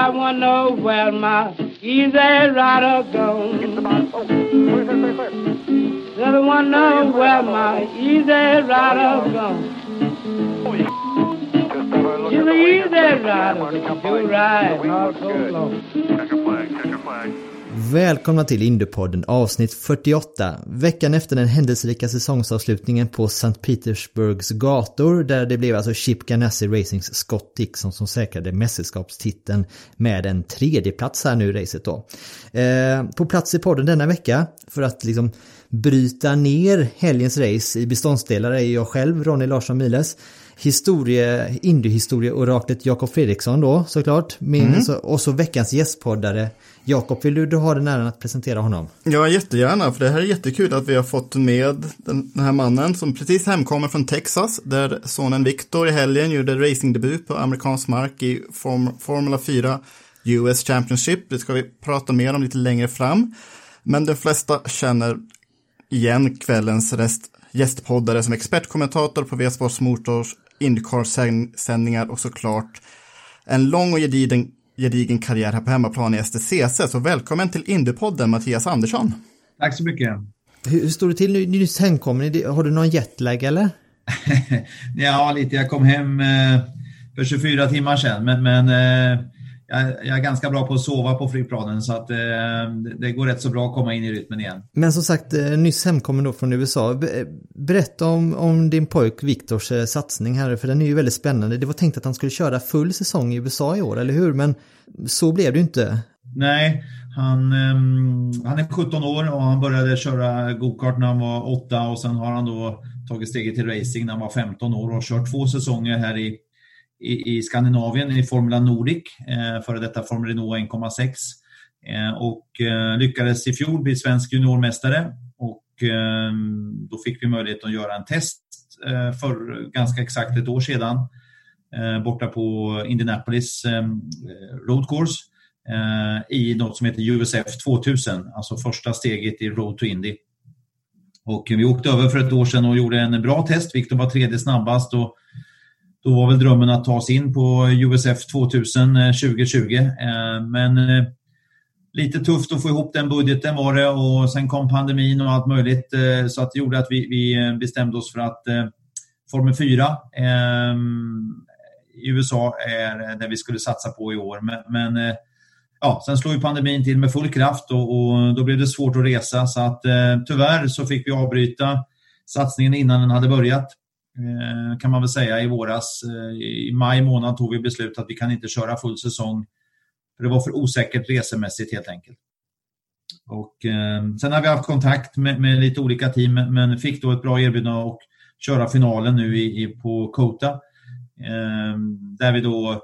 Said I wanna know where my easy rider goes. Said I wanna know where my easy rider goes. She's an easy rider, she'll ride all so long. Välkomna till Indupodden avsnitt 48. Veckan efter den händelserika säsongsavslutningen på St. Petersburgs gator där det blev alltså Chip Ganassi Racings Scott Dixon som säkrade mästerskapstiteln med en tredjeplats här nu i racet då. Eh, på plats i podden denna vecka för att liksom bryta ner helgens race i beståndsdelar är jag själv, Ronny Larsson Miles historie, indiehistorie-oraklet Jakob Fredriksson då såklart. Min, Mm. så, och så veckans gästpoddare. Jakob, vill du, du ha den äran att presentera honom? Ja, jättegärna, för det här är jättekul att vi har fått med den, den här mannen som precis hemkommer från Texas, där sonen Victor i helgen gjorde racingdebut på amerikansk mark i Form, Formula 4 US Championship. Det ska vi prata mer om lite längre fram. Men de flesta känner igen kvällens rest, gästpoddare som expertkommentator på V-Sports Motors Indycar-sändningar och såklart en lång och gedigen, gedigen karriär här på hemmaplan i STCC. Så välkommen till Indypodden Mattias Andersson. Tack så mycket. Hur, hur står det till nu? Nyss hemkommen. Har du någon jetlag eller? ja, lite. Jag kom hem eh, för 24 timmar sedan, men, men eh, jag, jag är ganska bra på att sova på flygplanen så att eh, det, går rätt så bra att komma in i rytmen igen. Men som sagt, eh, nyss hemkommen då från USA. Be- Berätta om, om din pojk Viktors eh, satsning här, för den är ju väldigt spännande. Det var tänkt att han skulle köra full säsong i USA i år, eller hur? Men så blev det ju inte. Nej, han, ehm, han är 17 år och han började köra gokart när han var 8 och sen har han då tagit steget till racing när han var 15 år och kört två säsonger här i, i, i Skandinavien i Formula Nordic, eh, före detta Formel Renault 1,6 eh, och eh, lyckades i fjol bli svensk juniormästare och eh, då fick vi möjlighet att göra en test för ganska exakt ett år sedan borta på Indianapolis Road Course i något som heter USF 2000, alltså första steget i Road to Indy. Och vi åkte över för ett år sedan och gjorde en bra test. Victor var tredje snabbast och då var väl drömmen att ta sig in på USF 2000 2020. Men eh, lite tufft att få ihop den budgeten var det och sen kom pandemin och allt möjligt eh, så att det gjorde att vi, vi eh, bestämde oss för att Formel 4 i USA är det vi skulle satsa på i år. Men, men ja, sen slog ju pandemin till med full kraft och, och då blev det svårt att resa så att tyvärr så fick vi avbryta satsningen innan den hade börjat Eh, kan man väl säga i våras. Eh, I maj månad tog vi beslut att vi kan inte köra full säsong för det var för osäkert resemässigt helt enkelt. Och, eh, sen har vi haft kontakt med, med lite olika team men- men fick då ett bra erbjudande att köra finalen nu i, i, på Kota. Eh, där vi då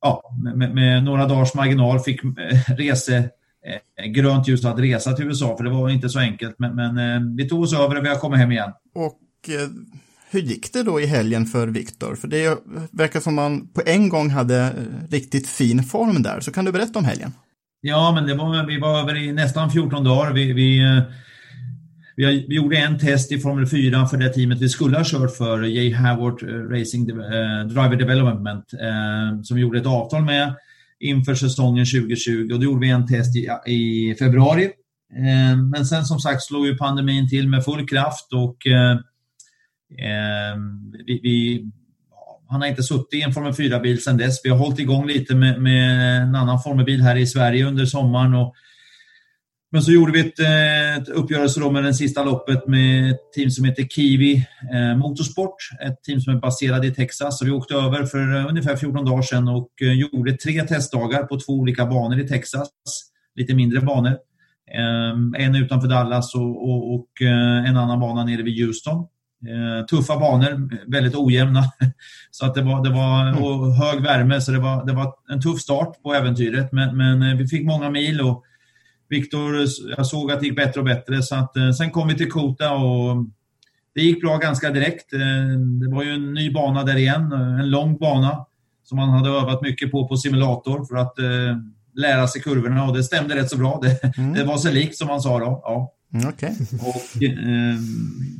ja, med, med några dagars marginal fick eh, rese, eh, grönt ljus att resa till USA, för det var inte så enkelt. Men, men eh, vi tog oss över och vi har kommit hem igen. Och eh, hur gick det då i helgen för Viktor? För det verkar som man på en gång hade eh, riktigt fin form där. Så kan du berätta om helgen? Ja, men det var, vi var över i nästan 14 dagar. Vi, vi, eh, vi, vi gjorde en test i Formel 4 för det teamet vi skulle ha kört för, J. Howard eh, Racing eh, Driver Development, eh, som vi gjorde ett avtal med inför säsongen 2020. Och då gjorde vi en test i, i februari. Eh, men sen som sagt slog ju pandemin till med full kraft och Ehm, vi, vi han har inte suttit i en Formel 4-bil sedan dess. Vi har hållit igång lite med, med en annan Formel-bil här i Sverige under sommaren. Och, men så gjorde vi ett, ett uppgörelse då med det sista loppet med ett team som heter Kiwi eh, Motorsport. Ett team som är baserat i Texas. Så vi åkte över för eh, ungefär 14 dagar sedan och eh, gjorde tre testdagar på två olika banor i Texas. Lite mindre banor. Ehm, en utanför Dallas och, och, och en annan bana nere vid Houston. Eh, tuffa banor, väldigt ojämna. Så att det var, det var mm. och hög värme, så det var, det var en tuff start på äventyret. Men, men eh, vi fick många mil och Viktor, jag såg att det gick bättre och bättre. Så att, eh, sen kom vi till Kota och det gick bra ganska direkt. Det var ju en ny bana där igen, en lång bana som man hade övat mycket på på simulator för att lära sig kurvorna och det stämde rätt så bra. Det, mm. det var så likt som man sa då. Ja. Mm, okay. Och, eh,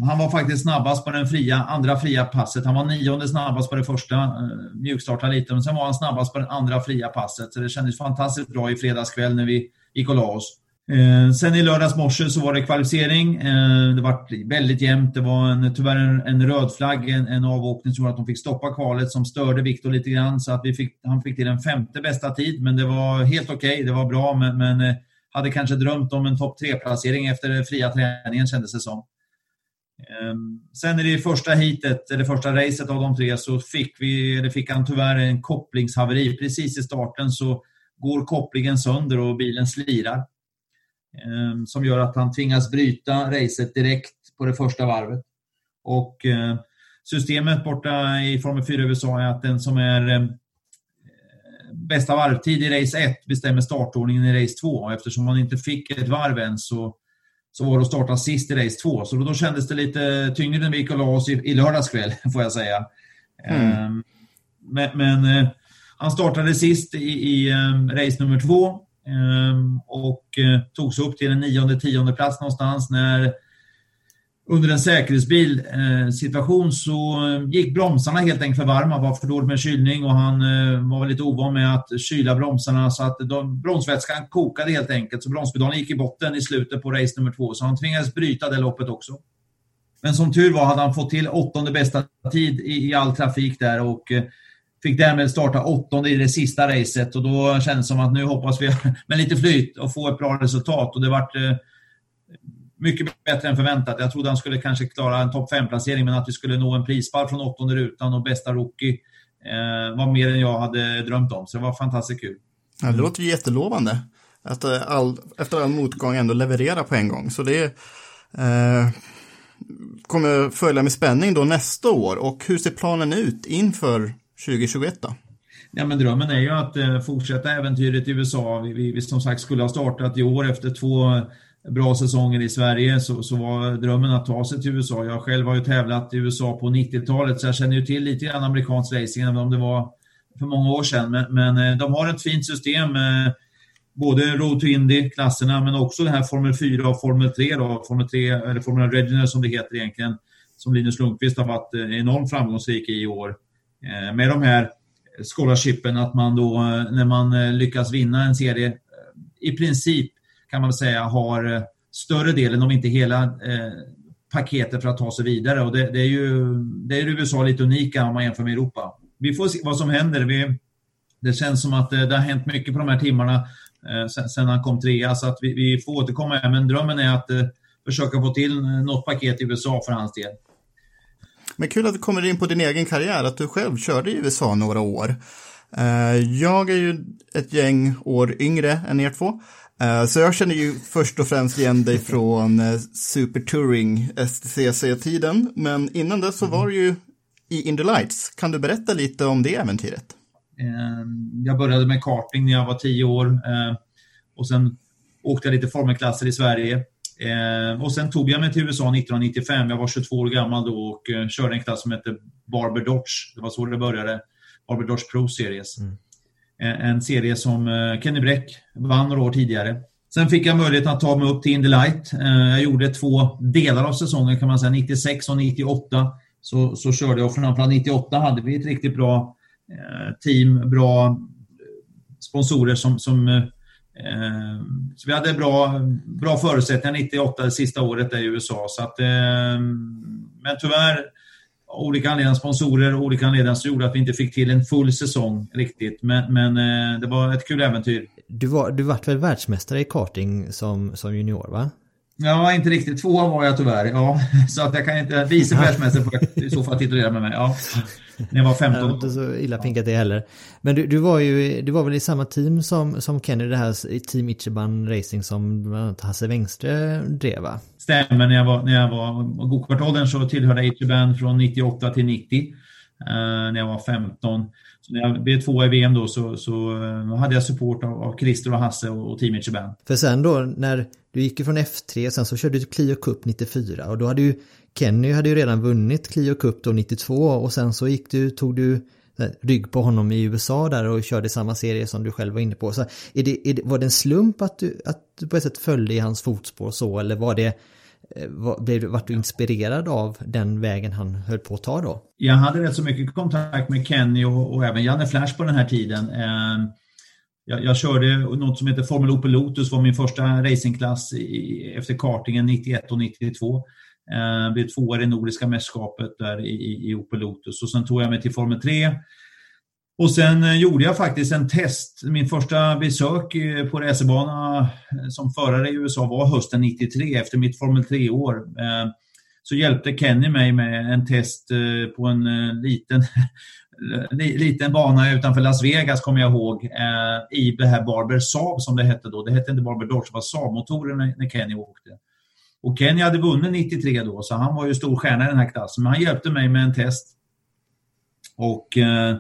han var faktiskt snabbast på den fria, andra fria passet. Han var nionde snabbast på det första, eh, mjukstartade lite, men sen var han snabbast på det andra fria passet. Så det kändes fantastiskt bra i fredagskväll när vi gick och la oss. Eh, sen i lördags morse så var det kvalificering. Eh, det var väldigt jämnt. Det var en, tyvärr en, en röd flagg, en, en avåkning som gjorde att de fick stoppa kvalet som störde Viktor lite grann. Så att vi fick, han fick till en femte bästa tid, men det var helt okej. Okay. Det var bra, men, men eh, hade kanske drömt om en topp tre-placering efter den fria träningen kändes det som. Ehm, sen i det första heatet, eller första racet av de tre, så fick, vi, eller fick han tyvärr en kopplingshaveri. Precis i starten så går kopplingen sönder och bilen slirar. Ehm, som gör att han tvingas bryta racet direkt på det första varvet. Och eh, systemet borta i Formel 4 USA är att den som är ehm, bästa varvtid i race 1 bestämmer startordningen i race 2. Eftersom man inte fick ett varv än så, så var det att starta sist i race 2. Så då kändes det lite tyngre när vi gick och la oss i, i lördags kväll, får jag säga. Mm. Um, men, men uh, han startade sist i, i um, race nummer 2 um, ehm, och uh, tog sig upp till en nionde, tionde plats någonstans när under en säkerhetsbilsituation eh, så eh, gick bromsarna helt enkelt för varma, var för dåligt med kylning och han eh, var lite ovan med att kyla bromsarna. Så att de, bromsvätskan kokade helt enkelt. Så bromspedalen gick i botten i slutet på race nummer två. Så han tvingades bryta det loppet också. Men som tur var hade han fått till åttonde bästa tid i, i all trafik där och fick därmed starta åttonde i det sista racet. Och då kändes det som att nu hoppas vi med lite flyt och få ett bra resultat. Och det vart mycket bättre än förväntat. Jag trodde han skulle kanske klara en topp 5-placering, men att vi skulle nå en prispall från åttonde rutan och bästa rookie eh, var mer än jag hade drömt om. Så det var fantastiskt kul. Ja, det låter ju jättelovande. Att eh, all, efter all motgång ändå leverera på en gång. Så det eh, kommer följa med spänning då nästa år. Och hur ser planen ut inför 2021 då? Ja, men drömmen är ju att eh, fortsätta äventyret i USA. Vi, vi, vi som sagt skulle ha startat i år efter två bra säsonger i Sverige så, så var drömmen att ta sig till USA. Jag själv har ju tävlat i USA på 90-talet så jag känner ju till lite grann amerikansk racing, även om det var för många år sedan. Men, men eh, de har ett fint system, eh, både Road to Indy-klasserna men också det här Formel 4 och Formel 3, då, Formel 3 eller Formel Regional som det heter egentligen, som Linus Lundqvist har varit eh, enormt framgångsrik i i år. Med de här scholarshipen, att man då när man lyckas vinna en serie i princip kan man säga har eh, större delen, om inte hela, eh, paketet för att ta sig vidare. Och det, det, är ju det är USA lite unika om man jämför med Europa. Vi får se vad som händer. Vi, det känns som att det, det har hänt mycket på de här timmarna eh, sen, sen, han kom trea, så att vi, vi får återkomma. Men drömmen är att eh, försöka få till eh, något paket i USA för hans del. Men kul att du kommer in på din egen karriär, att du själv körde i USA några år. Jag är ju ett gäng år yngre än er två. Eh, så jag känner ju först och främst igen dig från uh, Super Touring STCC-tiden, men innan dess så var du ju i In the Lights. Kan du berätta lite om det äventyret? Ehm, jag började med karting när jag var tio år eh, och sen åkte jag lite formelklasser i Sverige. Ehm, och sen tog jag mig till USA 1995. Jag var 22 år gammal då och körde en klass som hette Barber Dodge. Det var så det började. Barber Dodge Pro Series. Mm. Eh, en serie som eh, Kenny Bräck vann några år tidigare. Sen fick jag möjligheten att ta mig upp till Indy Light. Eh, jag gjorde två delar av säsongen kan man säga, 96 och 98. Så, så körde jag och framförallt 98 hade vi ett riktigt bra team, bra sponsorer som, som så vi hade bra, bra förutsättningar 98, det sista året där i USA. Så att, men tyvärr olika anledningar, sponsorer och olika anledningar som gjorde att vi inte fick till en full säsong riktigt. Men, men eh, det var ett kul äventyr. Du var, du vart väl världsmästare i karting som, som junior va? Ja, inte riktigt. Tvåa var jag tyvärr. Ja, så att jag kan inte... Vice världsmästare får jag i så fall titulera med mig. Ja. När jag var 15 år. Inte så illa pinkat det heller. Men du, du, var ju, du var väl i samma team som, som Kenny, det här Team Ichiban Racing som bland annat Hasse Wengströ drev va? Stämmer, när jag var, när jag var gokartåldern så tillhörde jag Ichiban från 98 till 90. Uh, när jag var 15. Så när jag blev tvåa i VM då så, så uh, hade jag support av, av Christer och Hasse och, och Team Ichiban. För sen då när du gick från F3 sen så körde du Clio Cup 94 och då hade ju Kenny hade ju redan vunnit Clio Cup då 92 och sen så gick du, tog du eh, rygg på honom i USA där och körde samma serie som du själv var inne på. Så är det, är det, var det en slump att du, att du på ett sätt följde i hans fotspår så eller var det eh, var, blev, vart du inspirerad av den vägen han höll på att ta då? Jag hade rätt så mycket kontakt med Kenny och, och även Janne Flash på den här tiden. Ehm, jag, jag, körde något som heter Formel Opel Lotus, var min första racingklass i, efter kartingen 91 och 92. Eh, blev tvåa i Nordiska mästerskapet där i, i Opel Lotus och sen tog jag mig till Formel 3. Och sen eh, gjorde jag faktiskt en test. Min första besök eh, på racerbana eh, som förare i USA var hösten 93 efter mitt Formel 3-år. Eh, så hjälpte Kenny mig med en test på en liten, liten bana utanför Las Vegas, kommer jag ihåg, i det här Barber Saab som det hette då. Det hette inte Barber Dodge, det var Saab-motorer när Kenny åkte. Och Kenny hade vunnit 93 då, så han var ju stor stjärna i den här klassen. Men han hjälpte mig med en test. Och eh,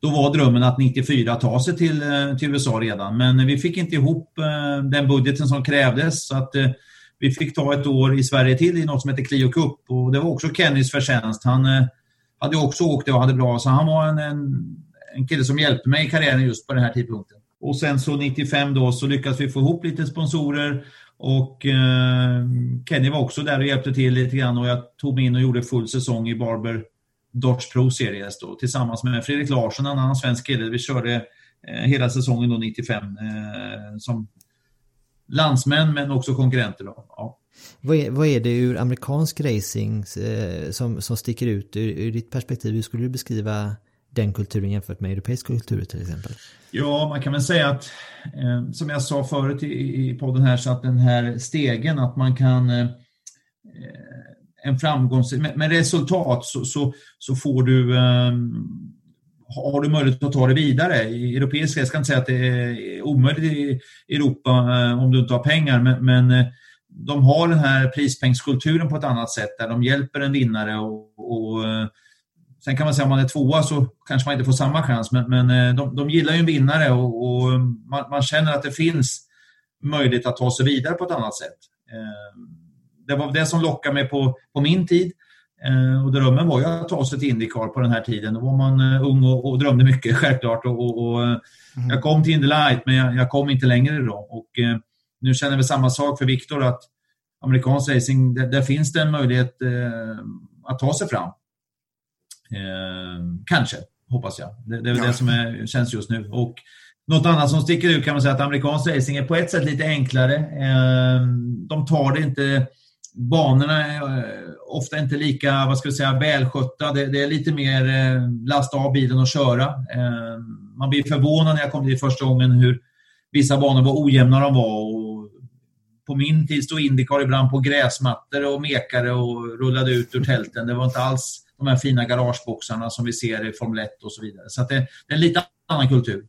då var drömmen att 94 ta sig till, eh, till USA redan. Men vi fick inte ihop eh, den budgeten som krävdes. Så att eh, vi fick ta ett år i Sverige till i något som heter Clio Cup. Och det var också Kennys förtjänst. Han eh, hade också åkt det och hade bra, så han var en, en, en kille som hjälpte mig i karriären just på den här tidpunkten. Och sen så 95 då så lyckades vi få ihop lite sponsorer och eh, Kenny var också där och hjälpte till lite grann och jag tog mig in och gjorde full säsong i Barber Dodge Pro Series då, tillsammans med Fredrik Larsson, en annan svensk kille. Vi körde eh, hela säsongen då 95 eh, som landsmän men också konkurrenter. Då. Ja. Vad är, vad är det ur amerikansk racing eh, som, som sticker ut ur, ur ditt perspektiv? Hur skulle du beskriva den kulturen jämfört med europeisk kultur till exempel? Ja, man kan väl säga att eh, som jag sa förut i, i podden här så att den här stegen att man kan eh, eh en framgångs med, med resultat så, så, så, får du eh, har du möjlighet att ta det vidare. I europeiska, jag ska inte säga att det är omöjligt i Europa eh, om du inte har pengar, men, men eh, de har den här prispengskulturen på ett annat sätt där de hjälper en vinnare och, och Sen kan man säga om man är tvåa så kanske man inte får samma chans, men, men eh, de, de gillar ju en vinnare och, och man, man, känner att det finns möjlighet att ta sig vidare på ett annat sätt. Eh, det var det som lockade mig på, på min tid. Eh, och drömmen var ju att ta sig till Indycar på den här tiden. Då var man ung och, och drömde mycket, självklart. Och, och, och mm. Jag kom till Indy Light, men jag, jag, kom inte längre då. Och, nu känner vi samma sak för Viktor, att amerikansk racing, där, där finns det en möjlighet att ta sig fram. Eh, kanske, hoppas jag. Det, det är ja. det som är, känns just nu. Och något annat som sticker ut kan man säga att amerikansk racing är på ett sätt lite enklare. Eh, de tar det inte banorna är eh, ofta inte lika vad ska vi säga, välskötta. Det, det är lite mer lasta av bilen och köra. Man blir förvånad när jag kom dit första gången hur vissa banor var ojämna de var. Och på min tid stod Indycar ibland på gräsmattor och mekade och rullade ut ur tälten. Det var inte alls de här fina garageboxarna som vi ser i Formel 1 och så vidare. Så det, det är en lite annan kultur.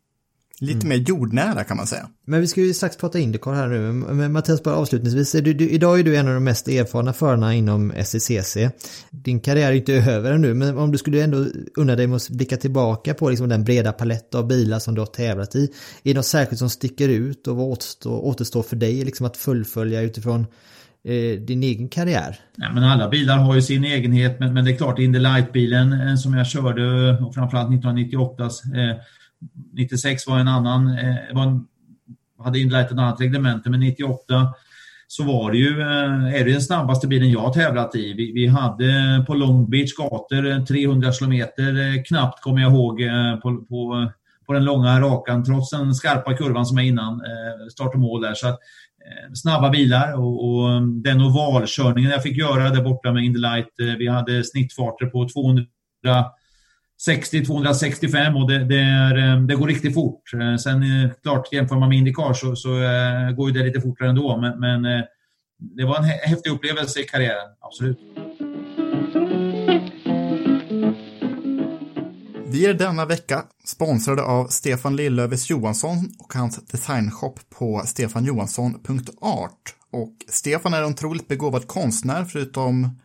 Lite mer jordnära kan man säga. Men vi ska ju strax prata Indycar här nu. Men Mattias, bara avslutningsvis. Du, du, idag är du en av de mest erfarna förarna inom SCCC. Din karriär är inte över ännu, men om du skulle ändå unna dig att blicka tillbaka på liksom den breda palett av bilar som du har tävlat i. Är det något särskilt som sticker ut och vad återstår, återstår för dig liksom att fullfölja utifrån eh, din egen karriär? Ja, men alla bilar har ju sin egenhet, men, men det är klart Indy Light-bilen eh, som jag körde, och framförallt 1998, eh, 96 var en annan, eh, var en, hade Indy Light ett annat reglemente, men 98 så var det ju, eh, är det den snabbaste bilen jag har tävlat i. Vi, vi hade eh, på Long Beach gator eh, 300 kilometer eh, knappt, kommer jag ihåg, på, på på den långa rakan trots den skarpa kurvan som är innan eh, start och mål där. Så att, Eh, snabba bilar och, och, mm, den ovalkörningen jag fick göra där borta med Indylight, Light. Eh, vi hade snittfarter på 260-265 och det, det, är, eh, det, går riktigt fort. Sen klart, jämför man med Indycar så, så går det lite fortare ändå, men, men det var en häftig upplevelse i karriären, absolut. Vi är denna vecka sponsrade av Stefan Lillövis Johansson och hans designshop på stefanjohansson.art. Och Stefan är en otroligt begåvad konstnär förutom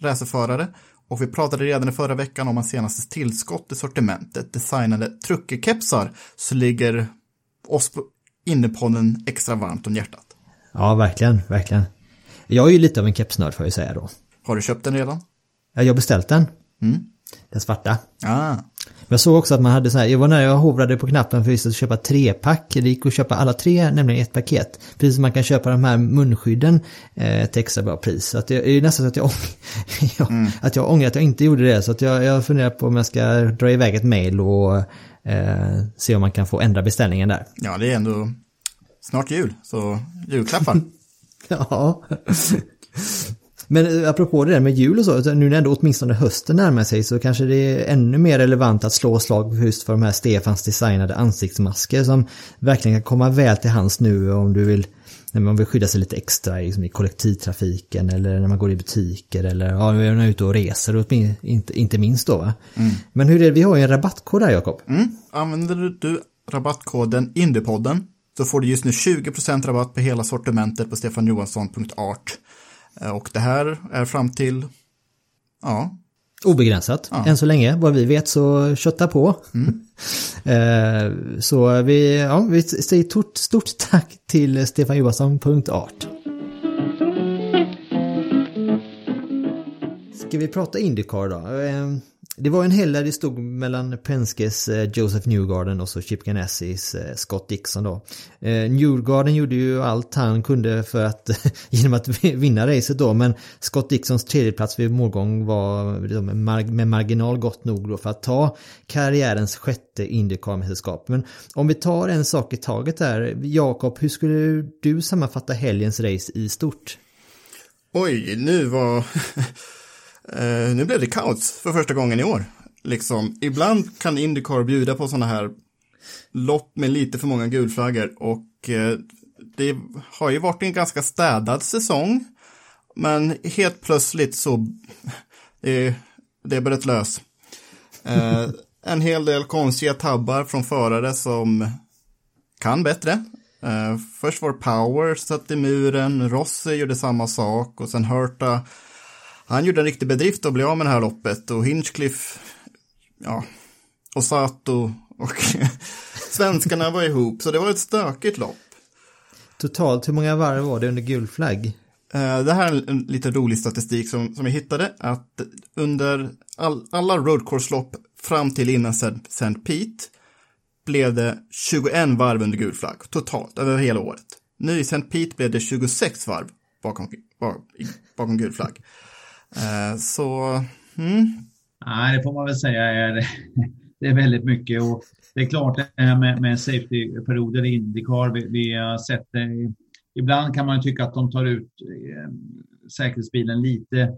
racerförare och vi pratade redan i förra veckan om hans senaste tillskott i sortimentet, designade truckerkepsar, så ligger oss på innepodden extra varmt om hjärtat. Ja, verkligen, verkligen. Jag är ju lite av en kepsnörd får jag säga då. Har du köpt den redan? Ja, jag har beställt den. Mm. Den svarta. Ah. Jag såg också att man hade så här, jag var när jag hovrade på knappen för att köpa trepack. Det gick att köpa alla tre, nämligen ett paket. Precis som man kan köpa de här munskydden eh, till extra bra pris. Så att det är nästan så att jag, jag, mm. att jag ångrar att jag inte gjorde det. Så att jag, jag funderar på om jag ska dra iväg ett mail och eh, se om man kan få ändra beställningen där. Ja, det är ändå snart jul, så julklappar. ja. Men eh, apropå det där med jul och så, nu när ändå åtminstone hösten närmar sig så kanske det är ännu mer relevant att slå slag just för de här Stefans designade ansiktsmasker som verkligen kan komma väl till hands nu om du vill när man vill skydda sig lite extra liksom i kollektivtrafiken eller när man går i butiker eller ja, när man är ute och reser, inte, inte minst då va? Mm. Men hur är det, vi har ju en rabattkod här Jakob. Mm. Använder du rabattkoden Indiepodden så får du just nu 20% rabatt på hela sortimentet på stefanjohansson.art. Eh, och det här är fram till, ja. Obegränsat, ja. än så länge. Vad vi vet så kötta på. Mm. Eh, så vi, ja, vi säger stort, stort tack till stefanjohansson.art. Ska vi prata Indycar då? Ehm, det var en helg där det stod mellan Penskes eh, Joseph Newgarden och så Chip Ganassis eh, Scott Dixon då. Ehm, Newgarden gjorde ju allt han kunde för att, genom att vinna racet då, men Scott Dixons tredjeplats vid målgång var liksom, med marginal gott nog då för att ta karriärens sjätte Indycar-mästerskap. Men om vi tar en sak i taget där, Jakob, hur skulle du sammanfatta helgens race i stort? Oj, nu var... Uh, nu blev det kaos för första gången i år. Liksom, ibland kan Indycar bjuda på sådana här lopp med lite för många gulflaggor och uh, det har ju varit en ganska städad säsong. Men helt plötsligt så eh, det, det bröt lös. Uh, en hel del konstiga tabbar från förare som kan bättre. Uh, först var Power satt i muren, Rossi gjorde samma sak och sen Hurta han gjorde en riktig bedrift att bli av med det här loppet och Hinchcliffe, ja, och Sato och svenskarna var ihop, så det var ett stökigt lopp. Totalt, hur många varv var det under gul flagg? Eh, det här är en lite rolig statistik som, som jag hittade, att under all, alla roadcourse-lopp fram till innan St. Pete blev det 21 varv under gul flagg, totalt, över hela året. Nu i St. Pete blev det 26 varv bakom, bakom gul flagg. Eh, så, mm. Nej, det får man väl säga är, det är väldigt mycket. Och det är klart det här med, med safety-perioder i Indycar, vi, vi har sett det. Ibland kan man tycka att de tar ut eh, säkerhetsbilen lite eh,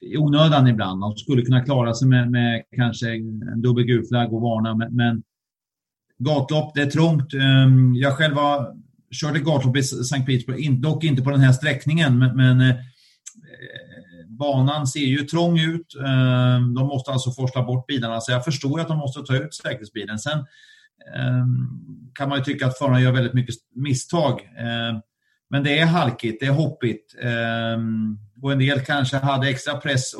i onödan ibland. De skulle kunna klara sig med, med kanske en dubbel gul flagg och varna, men, men gatlopp, det är trångt. Eh, jag själv har kört ett gatlopp i Sankt Petersburg, dock inte på den här sträckningen, men, men eh, banan ser ju trång ut. Ehm, de måste alltså forsla bort bilarna, så jag förstår att de måste ta ut säkerhetsbilen. Sen ehm, kan man ju tycka att förarna gör väldigt mycket misstag. Ehm, men det är halkigt, det är hoppigt. Och en del kanske hade extra press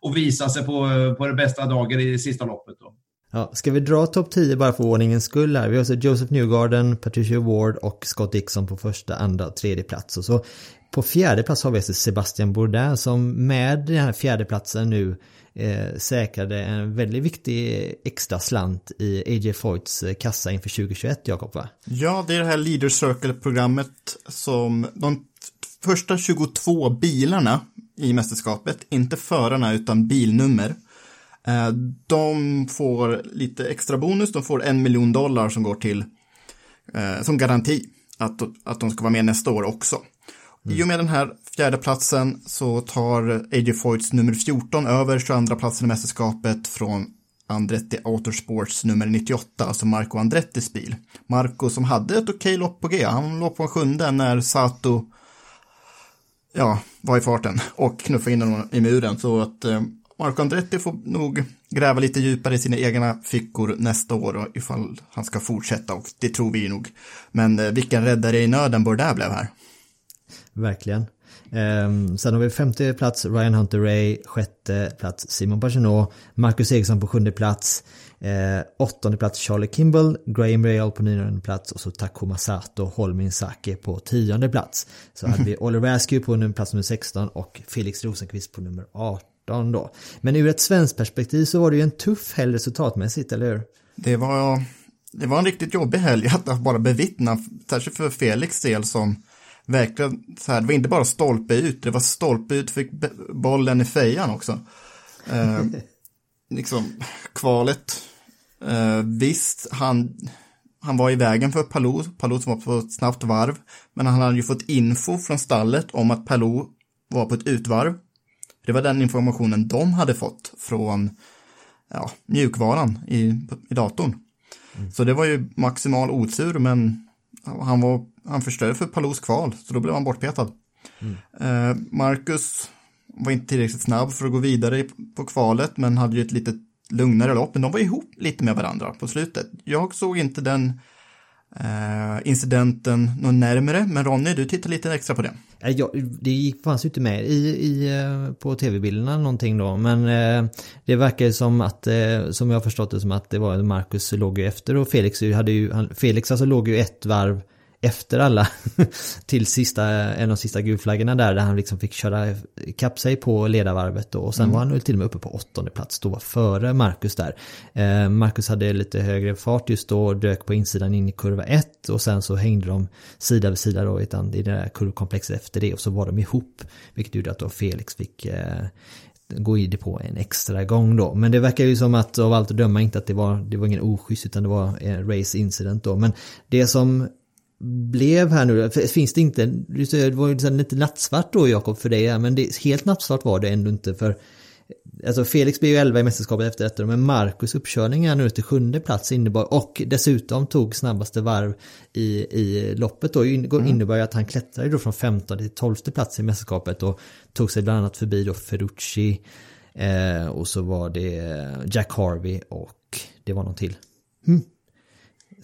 och visa sig på, på det bästa dagen i det sista loppet. Då. Ja, ska vi dra topp 10 bara för ordningens skull här? Vi har så Joseph Newgarden, Patricia Ward och Scott Dixon på första, andra och tredje plats. Och så på fjärde plats har vi alltså Sebastian Bourdin som med den här fjärdeplatsen nu eh, säkrade en väldigt viktig extra slant i AJ Foyts eh, kassa inför 2021, Jakob va? Ja, det är det här Leader Circle-programmet som de första 22 bilarna i mästerskapet, inte förarna utan bilnummer, Eh, de får lite extra bonus, de får en miljon dollar som går till eh, som garanti att, att de ska vara med nästa år också. Mm. I och med den här fjärde platsen så tar AJ Foyts nummer 14 över 22 platsen i mästerskapet från Andretti Autosports nummer 98, alltså Marco Andrettis bil. Marco som hade ett okej lopp på G, han låg på en sjunde när Sato ja, var i farten och knuffade in honom i muren. Så att eh, Marco Andretti får nog gräva lite djupare i sina egna fickor nästa år ifall han ska fortsätta och det tror vi nog. Men eh, vilken räddare i nöden Bourdais blev här. Verkligen. Um, sen har vi femte plats Ryan Hunter Ray, sjätte plats Simon Pagenaud, Marcus Eriksson på sjunde plats, eh, åttonde plats Charlie Kimball, Graham Rail på nionde plats och så Takuma Sato, Holmin Sake på tionde plats. Så hade vi Oliver Askew på plats nummer 16 och Felix Rosenqvist på nummer 18 då. Men ur ett svenskt perspektiv så var det ju en tuff helg resultatmässigt, eller hur? Det var, det var en riktigt jobbig helg att bara bevittna, särskilt för Felix del som verkligen så här, det var inte bara stolpe ut, det var stolpe ut, fick bollen i fejan också. Eh, liksom, kvalet, eh, visst, han, han var i vägen för Palou, Palou som var på ett snabbt varv, men han hade ju fått info från stallet om att Palou var på ett utvarv. Det var den informationen de hade fått från ja, mjukvaran i, i datorn. Mm. Så det var ju maximal otur, men han, var, han förstörde för Palous kval, så då blev han bortpetad. Mm. Marcus var inte tillräckligt snabb för att gå vidare på kvalet, men hade ju ett lite lugnare lopp. Men de var ihop lite med varandra på slutet. Jag såg inte den Eh, incidenten något närmare, men Ronny, du tittar lite extra på det. Eh, ja, det fanns ju inte med i, i, eh, på tv-bilderna någonting då, men eh, det verkar som att, eh, som jag har förstått det som att det var Marcus låg ju efter och Felix hade ju, Felix alltså låg ju ett varv efter alla till sista, en av sista gulflaggorna där, där han liksom fick köra kapp sig på ledarvarvet då, och sen mm. var han till och med uppe på åttonde plats då före Marcus där. Eh, Marcus hade lite högre fart just då, dök på insidan in i kurva 1 och sen så hängde de sida vid sida då i det där kurvkomplexet efter det och så var de ihop, vilket gjorde att då Felix fick eh, gå i det på en extra gång då. Men det verkar ju som att av allt att döma inte att det var, det var ingen oschysst utan det var en race incident då. Men det som blev här nu, finns det inte, det var ju lite nattsvart då Jakob för dig, men det, helt nattsvart var det ändå inte för Alltså Felix blev ju 11 i mästerskapet efter detta, men Marcus uppkörning är nu till sjunde plats innebar och dessutom tog snabbaste varv i, i loppet då mm. innebär ju att han klättrade då från 15 till 12 plats i mästerskapet och tog sig bland annat förbi då Ferrucci eh, och så var det Jack Harvey och det var någon till. Mm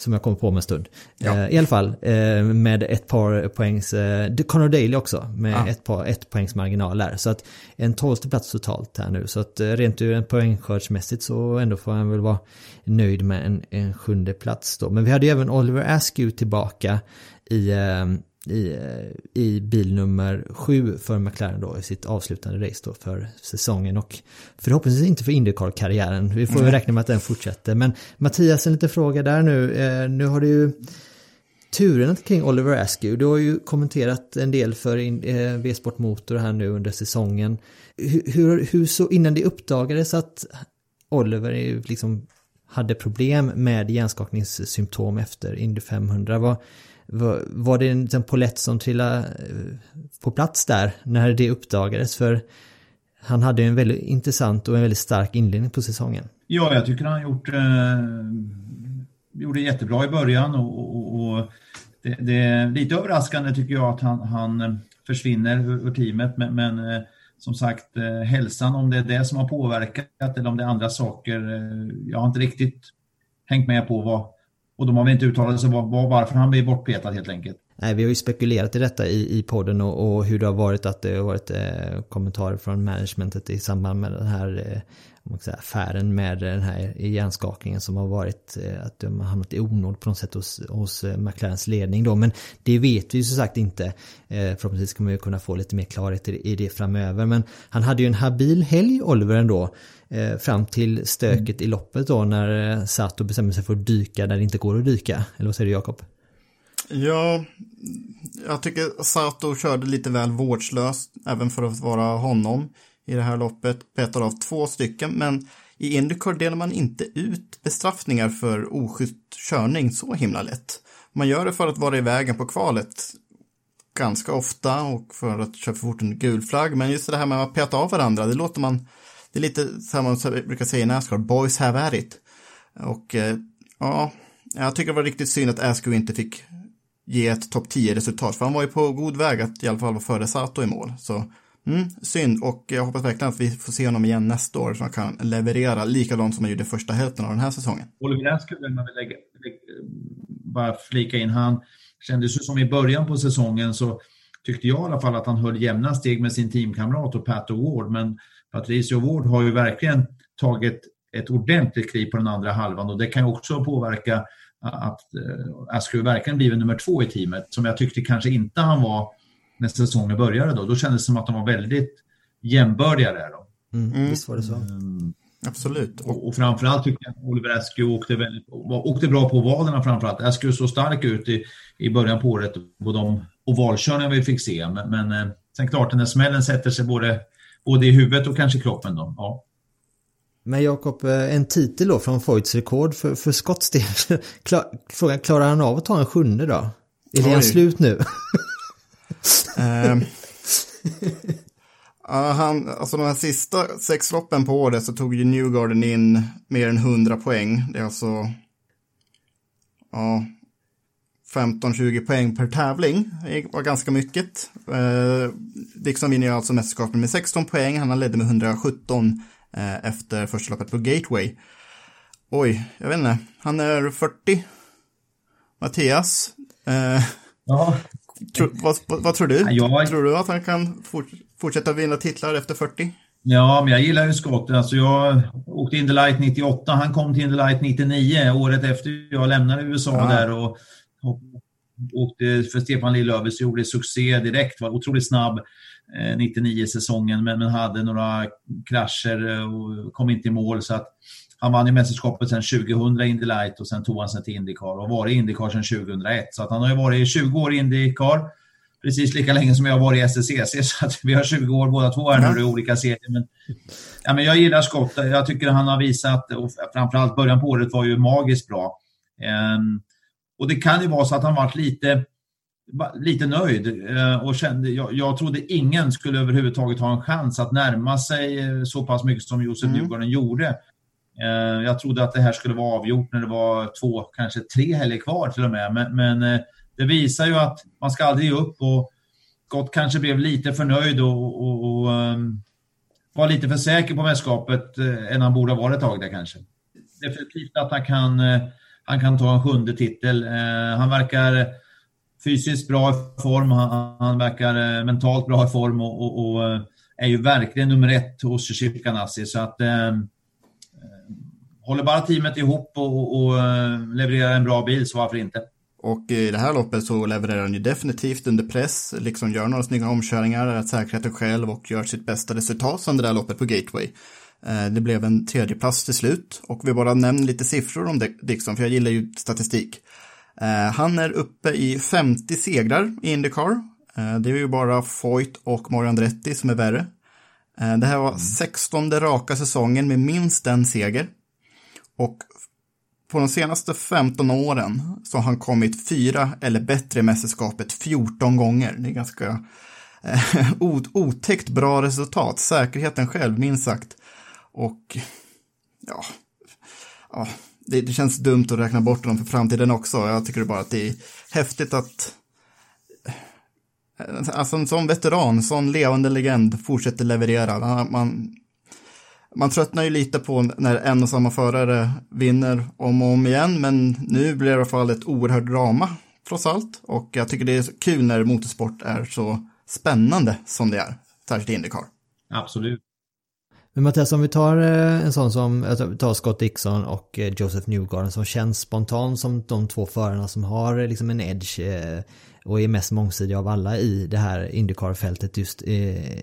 som jag kommer på om en stund. Ja. Eh, I alla fall eh, med ett par poängs, eh, Conor Daly också med ah. ett, par, ett poängs marginal där. Så att en tolfte plats totalt här nu. Så att rent ur en poängskördsmässigt så ändå får han väl vara nöjd med en, en sjunde plats då. Men vi hade ju även Oliver Askew tillbaka i i, i bil nummer sju för McLaren då i sitt avslutande race då för säsongen och förhoppningsvis inte för Indycar-karriären. Vi får mm. räkna med att den fortsätter. Men Mattias, en liten fråga där nu. Eh, nu har du ju turerna kring Oliver Askew. Du har ju kommenterat en del för eh, V-sport Motor här nu under säsongen. Hur, hur, hur så innan det uppdagades att Oliver liksom hade problem med hjärnskakningssymptom efter Indy 500. Vad, var, var det en, en polett som trillade eh, på plats där när det uppdagades? För han hade en väldigt intressant och en väldigt stark inledning på säsongen. Ja, jag tycker han gjort, eh, gjorde jättebra i början och, och, och det, det, är lite överraskande tycker jag att han, han försvinner ur, ur teamet. Men, men eh, som sagt, eh, hälsan, om det är det som har påverkat eller om det är andra saker. Eh, jag har inte riktigt hängt med på vad, och de har väl inte uttalat sig var, varför han blir bortpetad helt enkelt. Nej, vi har ju spekulerat i detta i, i podden och, och hur det har varit att det har varit eh, kommentarer från managementet i samband med den här eh, man säga, affären med den här hjärnskakningen som har varit eh, att de har hamnat i onåd på något sätt hos, hos eh, McLarens ledning då. Men det vet vi ju som sagt inte. Eh, förhoppningsvis kommer vi kunna få lite mer klarhet i, i det framöver. Men han hade ju en habil helg, Oliver ändå. Eh, fram till stöket i loppet då när eh, Sato bestämmer sig för att dyka där det inte går att dyka. Eller vad säger du Jakob? Ja, jag tycker Sato körde lite väl vårdslöst även för att vara honom i det här loppet. Petar av två stycken, men i Indycar delar man inte ut bestraffningar för oschysst körning så himla lätt. Man gör det för att vara i vägen på kvalet ganska ofta och för att köra för fort under gul flagg. Men just det här med att peta av varandra, det låter man, det är lite som man brukar säga i Nascar, boys have at it. Och eh, ja, jag tycker det var riktigt synd att Askew inte fick ge ett topp 10-resultat, för han var ju på god väg att i alla fall vara före Sato i mål. Så mm, synd, och jag hoppas verkligen att vi får se honom igen nästa år, så han kan leverera likadant som han gjorde första hälften av den här säsongen. Oliver Askew vill man lägga, lägga, eh, bara flika in, han kändes ju som i början på säsongen så tyckte jag i alla fall att han höll jämna steg med sin teamkamrat och Pat Award, men Patricio Ward har ju verkligen tagit ett ordentligt kliv på den andra halvan och det kan ju också påverka att uh, Askew verkligen blivit nummer två i teamet, som jag tyckte kanske inte han var när säsongen började då. Då kändes det som att de var väldigt jämbördiga där då. Mm, mm. Visst var det så. Mm. Absolut. Och, och framförallt tycker jag att Oliver Askew åkte, väldigt, åkte bra på ovalerna framförallt. Askew såg stark ut i, i början på året på de ovalkörningar vi fick se. Men, men eh, sen klart, den där smällen sätter sig både, både i huvudet och kanske kroppen då. Ja. Men Jakob, eh, en titel då från Foyts rekord för, för Scotts del. Frågan, klarar han av att ta en sjunde då? Är det slut nu? um, uh, han, alltså de här sista sex loppen på året så tog ju Newgarden in mer än 100 poäng. Det är alltså ja, 15-20 poäng per tävling. Det var ganska mycket. Eh, Dixon vinner ju alltså mästerskapet med 16 poäng. Han ledde med 117 eh, efter första loppet på Gateway. Oj, jag vet inte. Han är 40. Mattias. Eh, ja. Tro, vad, vad, vad, tror du? Jag... Tror du att han kan fort, fortsätta vinna titlar efter 40? Ja, men jag gillar ju Scott. Alltså jag åkte in Light 98, han kom till Light 99, året efter jag lämnade USA ja. där och åkte för Stefan Lillövis och gjorde succé direkt, var otroligt snabb. 99-säsongen, eh, men, men hade några krascher och kom inte i mål. Så att han vann ju mästerskapet sen 2000 i Indy Light och sen tog han sig till Indycar och varit i Indycar sen 2001. Så att han har ju varit i 20 år i Indycar, precis lika länge som jag har varit i SSCC. Så att vi har 20 år båda två här nu i olika serier. Men, ja, men jag gillar Scott. Jag tycker han har visat, och framförallt början på året var ju magiskt bra. Um, och det kan ju vara så att han varit lite lite nöjd eh, och kände, jag, jag trodde ingen skulle överhuvudtaget ha en chans att närma sig eh, så pass mycket som Josef mm. Djurgården gjorde. Eh, jag trodde att det här skulle vara avgjort när det var två, kanske tre helger kvar till och med. Men, men det visar ju att man ska aldrig ge upp och Gott kanske blev lite för nöjd och, och, och um, var lite för säker på mästerskapet än han borde ha varit ett tag där kanske. Definitivt att han kan, han kan ta en sjunde titel. Eh, han verkar fysiskt bra i form, han, han verkar eh, mentalt bra i form och, och, och, eh, är ju verkligen nummer ett hos Shishir Så att eh, eh, håller bara teamet ihop och, och, levererar en bra bil, så varför inte? Och i det här loppet så levererar han ju definitivt under press, liksom gör några snygga omkörningar, är säkerheten själv och gör sitt bästa resultat som det där loppet på Gateway. Det blev en tredje plats till slut och vi bara nämner lite siffror om Dixon, för jag gillar ju statistik. Eh, han är uppe i 50 segrar i Indycar. Eh, det är ju bara Foyt och Mario Andretti som är värre. Eh, det här var 16 raka säsongen med minst en seger. Och på de senaste 15 åren så har han kommit fyra eller bättre i mästerskapet 14 gånger. Det är ganska eh, otäckt bra resultat. Säkerheten själv, minst sagt. Och ja, ja det, det, känns dumt att räkna bort honom för framtiden också. Jag tycker bara att det är häftigt att alltså en sån veteran, en sån levande legend fortsätter leverera. Man, man tröttnar ju lite på när en och samma förare vinner om och om igen, men nu blir det i alla fall ett oerhört drama trots allt. Och jag tycker det är kul när motorsport är så spännande som det är, särskilt Indycar. Absolut. Men Mattias, om vi tar eh, en sån som, alltså, tar Scott Dixon och eh, Joseph Newgarden som känns spontant som de två förarna som har eh, liksom en edge och är mest mångsidiga av alla i det här Indycar-fältet just,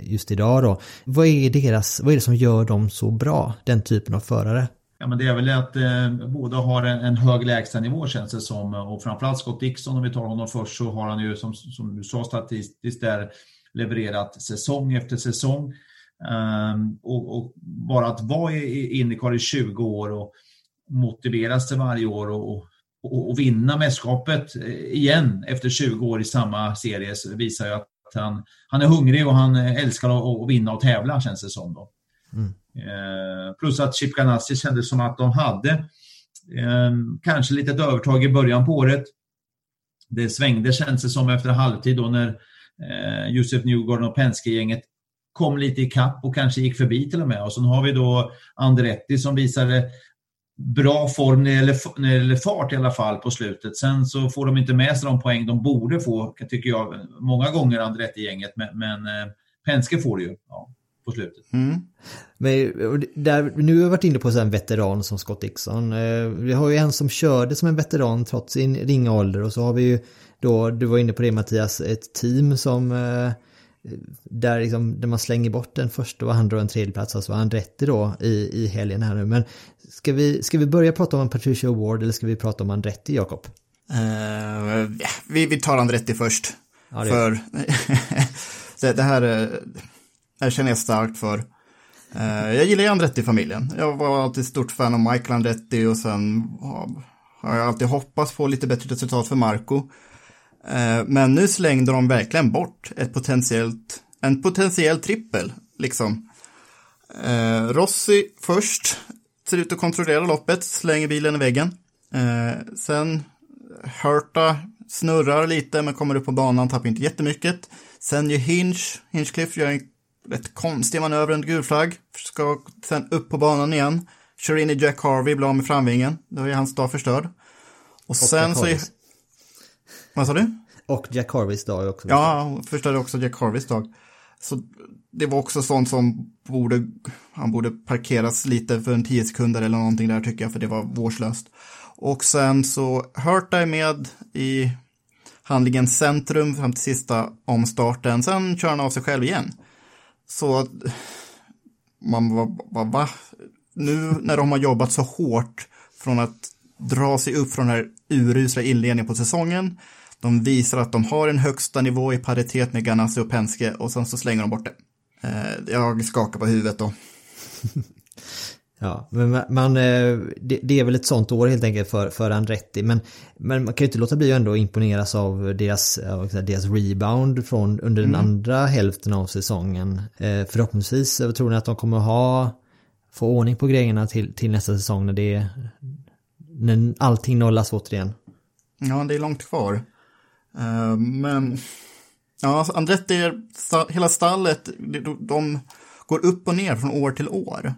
just idag då. Vad är, deras, vad är det som gör dem så bra, den typen av förare? Ja, men det är väl att eh, båda har en, en hög lägstanivå känns det som och framförallt Scott Dixon om vi tar honom först så har han ju som, som du sa statistiskt där levererat säsong efter säsong och, och, bara att vara i Indycar i 20 år och motivera sig varje år och, och, och, vinna mästerskapet igen efter 20 år i samma serie visar ju att han, han är hungrig och han älskar att, att vinna och tävla känns det som. Då. Mm. Uh, plus att Chip Ganassi kändes som att de hade uh, kanske lite ett övertag i början på året. Det svängde känns det som efter halvtid då när uh, Josef Newgarden och Penske-gänget kom lite i kapp och kanske gick förbi till och med. Och sen har vi då Andretti som visade bra form när det, gäller, när det gäller fart i alla fall på slutet. Sen så får de inte med sig de poäng de borde få, tycker jag, många gånger Andretti-gänget. Men, men eh, Penske får det ju ja, på slutet. Mm. Men där, nu har vi varit inne på en veteran som Scott Dixon. Eh, vi har ju en som körde som en veteran trots sin ringa ålder och så har vi ju då, du var inne på det Mattias, ett team som eh, där, liksom, där man slänger bort den första och andra och en tredje plats, alltså Andretti då i, i helgen här nu. Men ska vi, ska vi börja prata om Patricia Award eller ska vi prata om Andretti, Jakob? Uh, vi, vi tar Andretti först. Ja, det för det, det, här, det här känner jag starkt för. Uh, jag gillar ju Andretti-familjen. Jag var alltid stort fan av Michael Andretti och sen har jag alltid hoppats på lite bättre resultat för Marco. Eh, men nu slängde de verkligen bort ett potentiellt, en potentiell trippel, liksom. Eh, Rossi först, ser ut att kontrollera loppet, slänger bilen i väggen. Eh, sen Hurta snurrar lite men kommer upp på banan, tappar inte jättemycket. Sen gör Hinch, Hinchcliffe gör en rätt konstig manöver under gul flagg, ska sen upp på banan igen. Kör in i Jack Harvey, blir av med framvingen. Då är hans dag förstörd. Och sen så... Är, vad sa du? Och Jack Harveys dag också. Ja, han förstörde också Jack Harveys dag. Så det var också sånt som borde, han borde parkeras lite för en tio sekunder eller någonting där tycker jag, för det var vårdslöst. Och sen så Hurta är med i handlingens centrum fram till sista omstarten. Sen kör han av sig själv igen. Så man var, var va? Nu när de har jobbat så hårt från att dra sig upp från den här urusla inledningen på säsongen de visar att de har en högsta nivå i paritet med Ganassi och Penske och sen så slänger de bort det. Eh, jag skakar på huvudet då. Ja, men man, eh, det är väl ett sånt år helt enkelt för, för Andretti. Men, men man kan ju inte låta bli att ändå imponeras av deras, deras rebound från under den mm. andra hälften av säsongen. Eh, förhoppningsvis tror ni att de kommer ha, få ordning på grejerna till, till nästa säsong när det när allting nollas återigen. Ja, det är långt kvar. Eh, men ja, alltså, Andretti, hela stallet, de går upp och ner från år till år.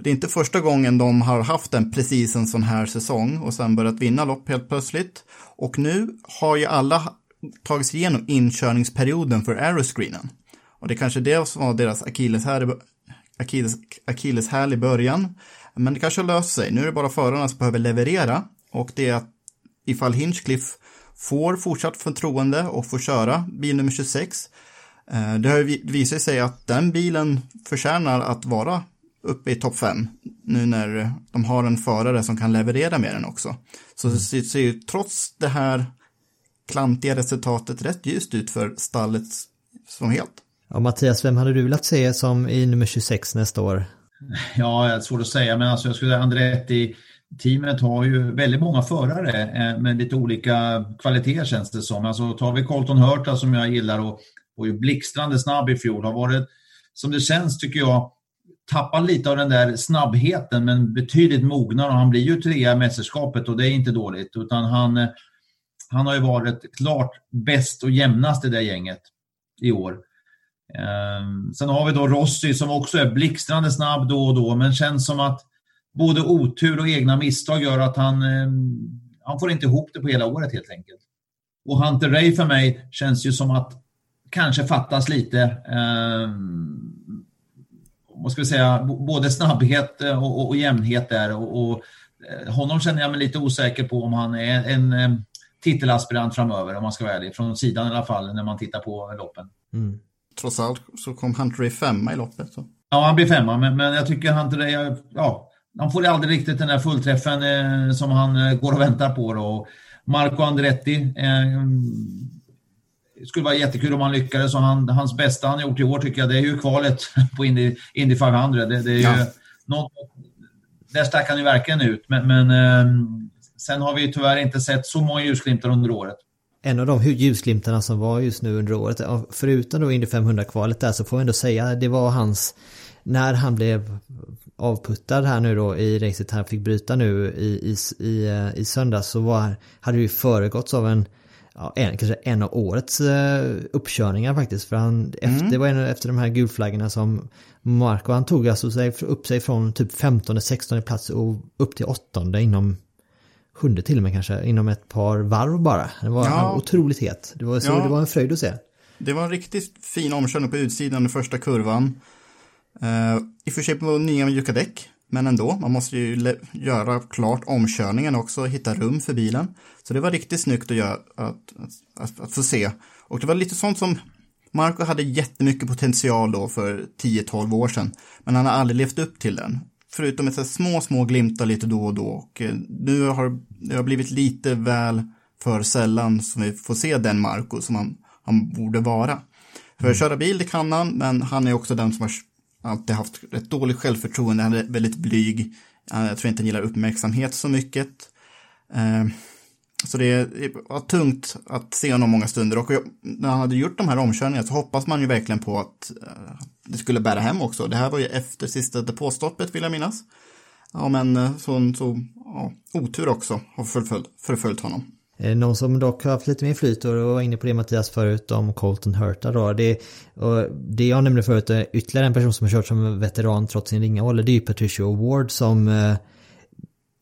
Det är inte första gången de har haft en precis en sån här säsong och sen börjat vinna lopp helt plötsligt. Och nu har ju alla tagit sig igenom inkörningsperioden för aeroscreenen. Och det är kanske det som var deras akilleshäl Achilles, Achilles i början. Men det kanske har löst sig. Nu är det bara förarna som behöver leverera. Och det är att ifall Hinchcliffe får fortsatt förtroende och får köra bil nummer 26. Eh, det har visat sig att den bilen förtjänar att vara uppe i topp 5 nu när de har en förare som kan leverera med den också. Så det ser ju trots det här klantiga resultatet rätt ljust ut för stallet som helt. Ja, Mattias, vem hade du velat se som i nummer 26 nästa år? Ja, det är svårt att säga, men alltså jag skulle säga Andretti teamet har ju väldigt många förare eh, med lite olika kvaliteter känns det som. Alltså tar vi Colton Hurta som jag gillar och var ju blixtrande snabb i fjol. Har varit, som det känns tycker jag, tappar lite av den där snabbheten men betydligt mognare och han blir ju trea i mästerskapet och det är inte dåligt. Utan han, eh, han har ju varit klart bäst och jämnast i det gänget i år. Eh, sen har vi då Rossi som också är blixtrande snabb då och då men känns som att både otur och egna misstag gör att han, eh, han får inte ihop det på hela året helt enkelt. Och Hunter Ray för mig känns ju som att kanske fattas lite eh, vad ska vi säga, både snabbhet och, och, och jämnhet där. Och, och, eh, honom känner jag mig lite osäker på om han är en, en eh, titelaspirant framöver, om man ska vara ärlig. Från sidan i alla fall, när man tittar på loppen. Mm. Trots allt så kom Hunter Ray femma i loppet. Så. Ja, han blir femma, men, men jag tycker Hunter Ray, ja, han får aldrig riktigt den där fullträffen eh, som han eh, går och väntar på. Då. Marco Andretti, eh, det skulle vara jättekul om han lyckades. Och han, hans bästa han gjort i år tycker jag, det är ju kvalet på Indy, Indy 500. Det, det är ja. ju något, där stack han ju verkligen ut. Men, men eh, sen har vi tyvärr inte sett så många ljusglimtar under året. En av de ljusglimtarna som var just nu under året, förutom då Indy 500-kvalet där så får vi ändå säga det var hans när han blev avputtad här nu då i racet han fick bryta nu i, i, i, i söndags så var, hade det ju föregåtts av en ja, en, kanske en av årets uh, uppkörningar faktiskt. För han, mm. efter, det var en efter de här gulflaggorna som Marco, han tog alltså sig, upp sig från typ 15-16 plats och upp till åttonde inom sjunde till och med kanske, inom ett par varv bara. Det var ja. otroligt het. Det var, så, ja. det var en fröjd att se. Det var en riktigt fin omkörning på utsidan i första kurvan. Uh, I och för sig på nya mjuka däck. Men ändå, man måste ju göra klart omkörningen också och hitta rum för bilen. Så det var riktigt snyggt att, göra, att, att, att, få se. Och det var lite sånt som Marco hade jättemycket potential då för 10-12 år sedan. Men han har aldrig levt upp till den. Förutom ett små, små glimtar lite då och då. Och eh, nu har det har blivit lite väl för sällan som vi får se den Marco som han, han borde vara. För att köra bil, det kan han, men han är också den som har alltid haft rätt dåligt självförtroende, han är väldigt blyg. Eh, jag tror inte han gillar uppmärksamhet så mycket. Eh, så det var tungt att se honom många stunder och när han hade gjort de här omkörningarna så hoppas man ju verkligen på eh, att det skulle bära hem också. Det här var ju efter sista depåstoppet vill jag minnas. Ja, men så, så ja, otur också har förföljt, förföljt honom. Eh, någon som dock har haft lite mer flyt och var inne på det Mattias förut om Colton Hurta då. Det, och det jag nämnde förut, är ytterligare en person som har kört som veteran trots sin ringa ålder, det är ju Patricia Ward som eh,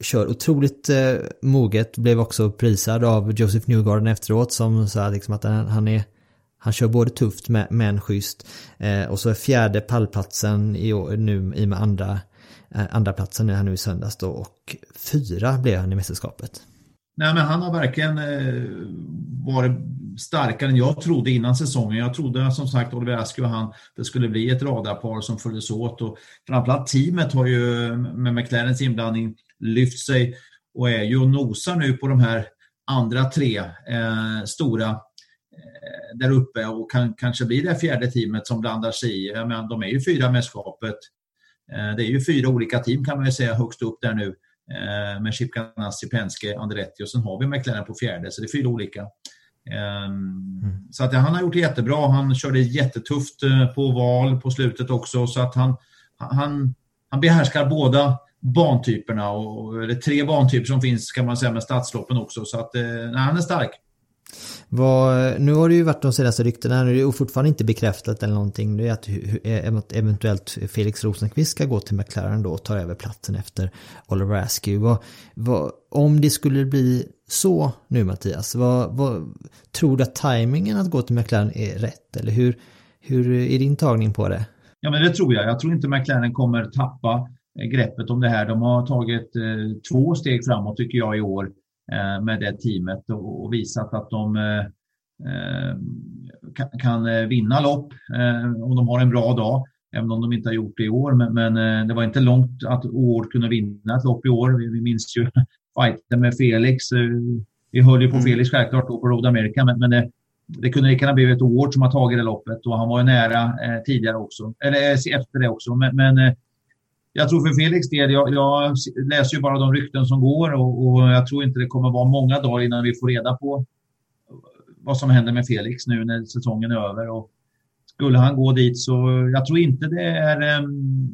kör otroligt eh, moget. Blev också prisad av Joseph Newgarden efteråt som sa liksom att han, han är han kör både tufft men schysst. Eh, och så är fjärde pallplatsen i nu i och med andra, eh, andra platsen är han nu i söndags då och fyra blev han i mästerskapet. Nej, men han har verkligen eh, varit starkare än jag trodde innan säsongen. Jag trodde som sagt Oliver Askew och han, det skulle bli ett radarpar som följdes åt och framförallt teamet har ju med McLarens inblandning lyft sig och är ju och nosar nu på de här andra tre eh, stora eh, där uppe och kan kanske bli det fjärde teamet som blandar sig i. Men de är ju fyra mästerskapet. Eh, det är ju fyra olika team kan man ju säga högst upp där nu eh, med Chip Ganassi, Penske, Andretti och sen har vi McLaren på fjärde, så det är fyra olika. Um, mm. Så att han har gjort det jättebra. Han körde jättetufft eh, på val på slutet också så att han, han, han behärskar båda bantyperna, och, eller tre bantyper som finns kan man säga med stadsloppen också. Så att eh, nej, han är stark. Vad, nu har det ju varit de senaste ryktena, det är fortfarande inte bekräftat eller någonting, det är eh, att eventuellt Felix Rosenqvist ska gå till McLaren då och ta över platsen efter Oliver Askew. Vad, vad, om det skulle bli så nu Mattias, vad, vad, tror du att tajmingen att gå till McLaren är rätt? Eller hur, hur är din tagning på det? Ja men det tror jag. Jag tror inte McLaren kommer tappa eh, greppet om det här. De har tagit eh, två steg framåt tycker jag i år med det teamet och visat att de eh, eh, kan vinna lopp om de har en bra dag. Även om de inte har gjort det i år. Men, det var inte långt att Ård kunde vinna ett lopp i år. Vi, minns ju fighten med Felix. Vi höll ju på mm. Felix självklart då på Road America. Men, det, det kunde lika gärna blivit Ård som har tagit det loppet och han var ju nära tidigare också. Eller efter det också. Men jag tror för Felix del, jag, jag, läser ju bara de rykten som går och, och, jag tror inte det kommer vara många dagar innan vi får reda på vad som händer med Felix nu när säsongen är över. Och skulle han gå dit så jag tror inte det är, um,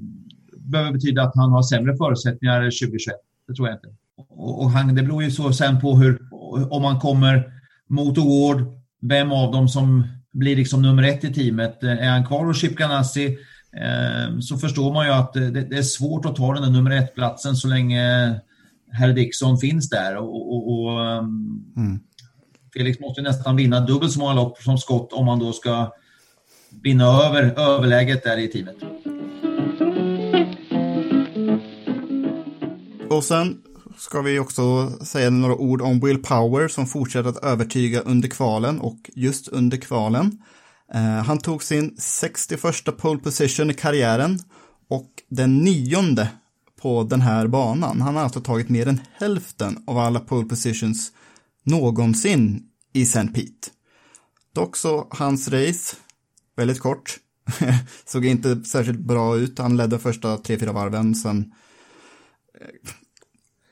behöver betyda att han har sämre förutsättningar 2021. Det tror jag inte. Och, och han, det beror ju så sen på hur, om man kommer mot Award, vem av dem som blir liksom nummer ett i teamet. Är han kvar hos Chip Ganassi? Ehm, så förstår man ju att det, är svårt att ta den där nummer ett-platsen så länge herr Dixon finns där. Och, och, och ehm, mm. Felix måste nästan vinna dubbelt så många lopp som Scott om man då ska vinna över överläget där i teamet. Och sen ska vi också säga några ord om Will Power som fortsätter att övertyga under kvalen och just under kvalen. Eh, han tog sin 61 pole position i karriären och den nionde på den här banan. Han har alltså tagit mer än hälften av alla pole positions någonsin i St. Pete. Dock så hans race, väldigt kort, såg inte särskilt bra ut. Han ledde första tre, fyra varven, sen... Eh,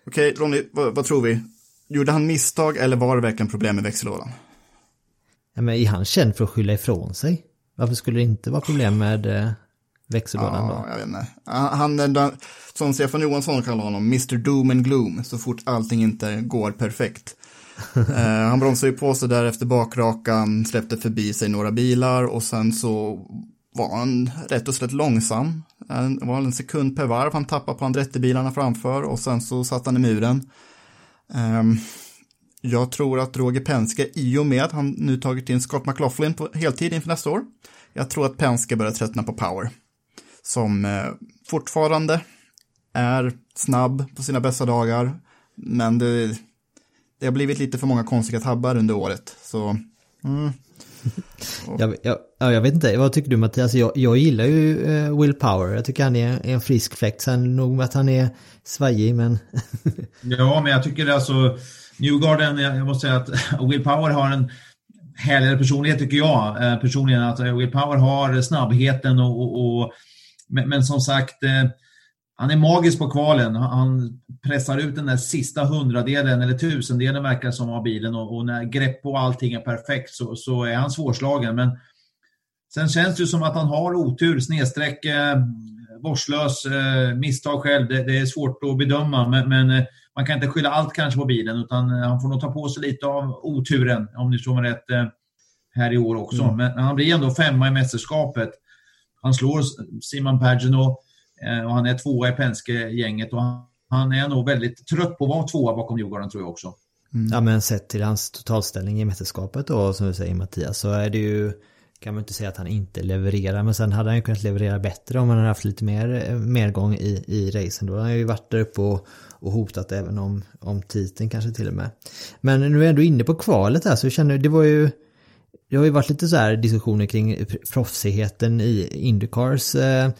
okej, okay, Ronny, vad, vad, tror vi? Gjorde han misstag eller var det verkligen problem med växellådan? Men är han känd för att skylla ifrån sig? Varför skulle det inte vara problem med eh, växellådan ja, då? Jag vet inte. Han, han, som Stefan Johansson kallar honom, Mr Doom and Gloom, så fort allting inte går perfekt. eh, han bromsade ju på sig där efter bakrakan, släppte förbi sig några bilar och sen så var han rätt och slätt långsam. Det var en sekund per varv han tappade på Andretti-bilarna framför och sen så satt han i muren. Um, jag tror att Roger Penske, i och med att han nu tagit in Scott McLaughlin på heltid inför nästa år, jag tror att Penske börjar tröttna på Power. Som eh, fortfarande är snabb på sina bästa dagar, men det, det har blivit lite för många konstiga tabbar under året. Så, mm. jag, jag, jag, vet inte, vad tycker du Mattias? Jag, jag gillar ju uh, Will Power. Jag tycker han är, är en frisk fläkt. Sen nog att han är svajig, men... ja, men jag tycker det alltså Newgarden, jag måste säga att Will Power har en härligare personlighet tycker jag eh, personligen. Att Will Power har snabbheten och, och, och men, men, som sagt eh, han är magisk på kvalen. Han pressar ut den där sista hundradelen eller tusendelen verkar som av bilen och, och när grepp på allting är perfekt så, så är han svårslagen. Men sen känns det ju som att han har otur, snedsträck, eh, vårdslös, misstag själv. Det, det, är svårt att bedöma men, men man kan inte skylla allt kanske på bilen utan eh, han får nog ta på sig lite av oturen om ni står rätt eh, här i år också. Mm. Men han blir ändå femma i mästerskapet. Han slår Simon Pagino Eh, och han är tvåa i Penske-gänget och han är nog väldigt trött på att vara tvåa bakom Djurgården tror jag också. Mm. Ja men sett till hans totalställning i mästerskapet då som du säger Mattias så är det ju kan man inte säga att han inte levererar men sen hade han ju kunnat leverera bättre om han hade haft lite mer eh, medgång i, i racen. Då hade han ju varit där uppe och, och hotat även om, om titeln kanske till och med. Men nu är jag ändå inne på kvalet här så jag känner det var ju det har ju varit lite så här diskussioner kring proffsigheten i Indycars eh,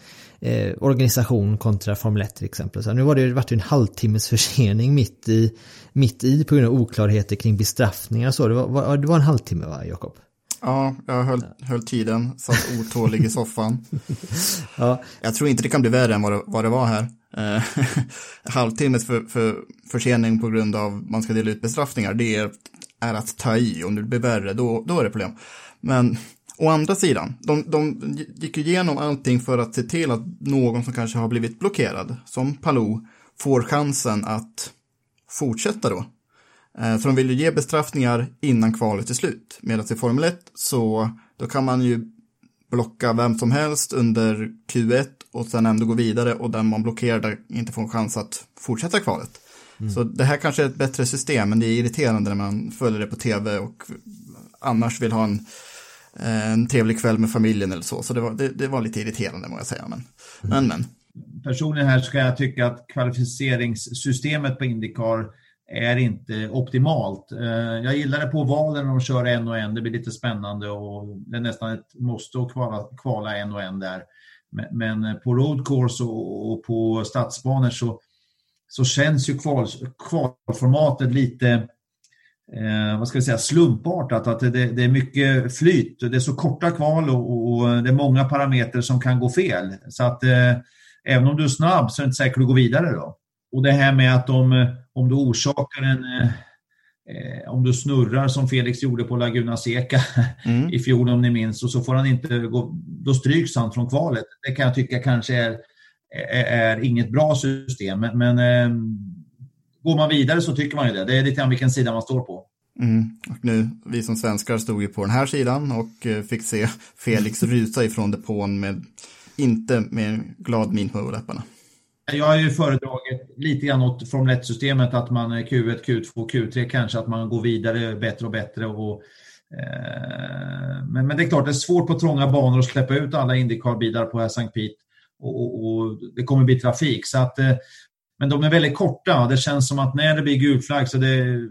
eh, organisation kontra Formel 1 till exempel. Så nu var det varit en halvtimmes försening mitt i, mitt i på grund av oklarheter kring bestraffningar och så. Det var, det var en halvtimme va, Jakob? Ja, jag höll, höll tiden, satt otålig i soffan. ja. Jag tror inte det kan bli värre än vad det, vad det var här. Eh, halvtimmes för, för, försening på grund av man ska dela ut bestraffningar, det är, är att ta i. Om det blir värre, då, då är det problem. Men Å andra sidan, de, de gick igenom allting för att se till att någon som kanske har blivit blockerad, som Palou, får chansen att fortsätta då. Eh, så de vill ju ge bestraffningar innan kvalet är slut. Medan i Formel 1 så då kan man ju blocka vem som helst under Q1 och sen ändå gå vidare och den man blockerar inte får en chans att fortsätta kvalet. Mm. Så det här kanske är ett bättre system, men det är irriterande när man följer det på tv och annars vill ha en Eh, en trevlig kväll med familjen eller så. Så det var, det, det var lite irriterande må jag säga. Men, mm. men, men. Personligen här ska jag tycka att kvalificeringssystemet på Indycar är inte optimalt. Eh, jag gillar det på valen när de kör en och en. Det blir lite spännande och det är nästan ett måste att kvala, kvala en och en där. Men på road course och på stadsbanor så, så känns ju kval, kvalformatet lite eh, vad ska vi säga, slumpartat. Att det, det, är mycket flyt. Det är så korta kval och, och, det är många parametrar som kan gå fel. Så att eh, även om du är snabb så är det inte säkert att du går vidare. Då. Och det här med att de om du orsakar en eh, om du snurrar som Felix gjorde på Laguna Seca mm. i fjol om ni minns och så får han inte gå, då stryks han från kvalet. Det kan jag tycka kanske är, är, är inget bra system men, men eh, går man vidare så tycker man ju det. Det är lite grann vilken sida man står på. Mm. Och nu, vi som svenskar stod ju på den här sidan och eh, fick se Felix rusa ifrån depån med, inte med glad min på läpparna. Jag har ju föredragit lite grann åt Formel 1-systemet att man Q1, Q2, Q3 kanske, att man går vidare bättre och bättre. Och, eh, men, men det är klart, det är svårt på trånga banor att släppa ut alla Indycar-bilar på St. Pete och, och, och, det kommer bli trafik. Så att eh, men de är väldigt korta. Det känns som att när det blir gul flagg så det,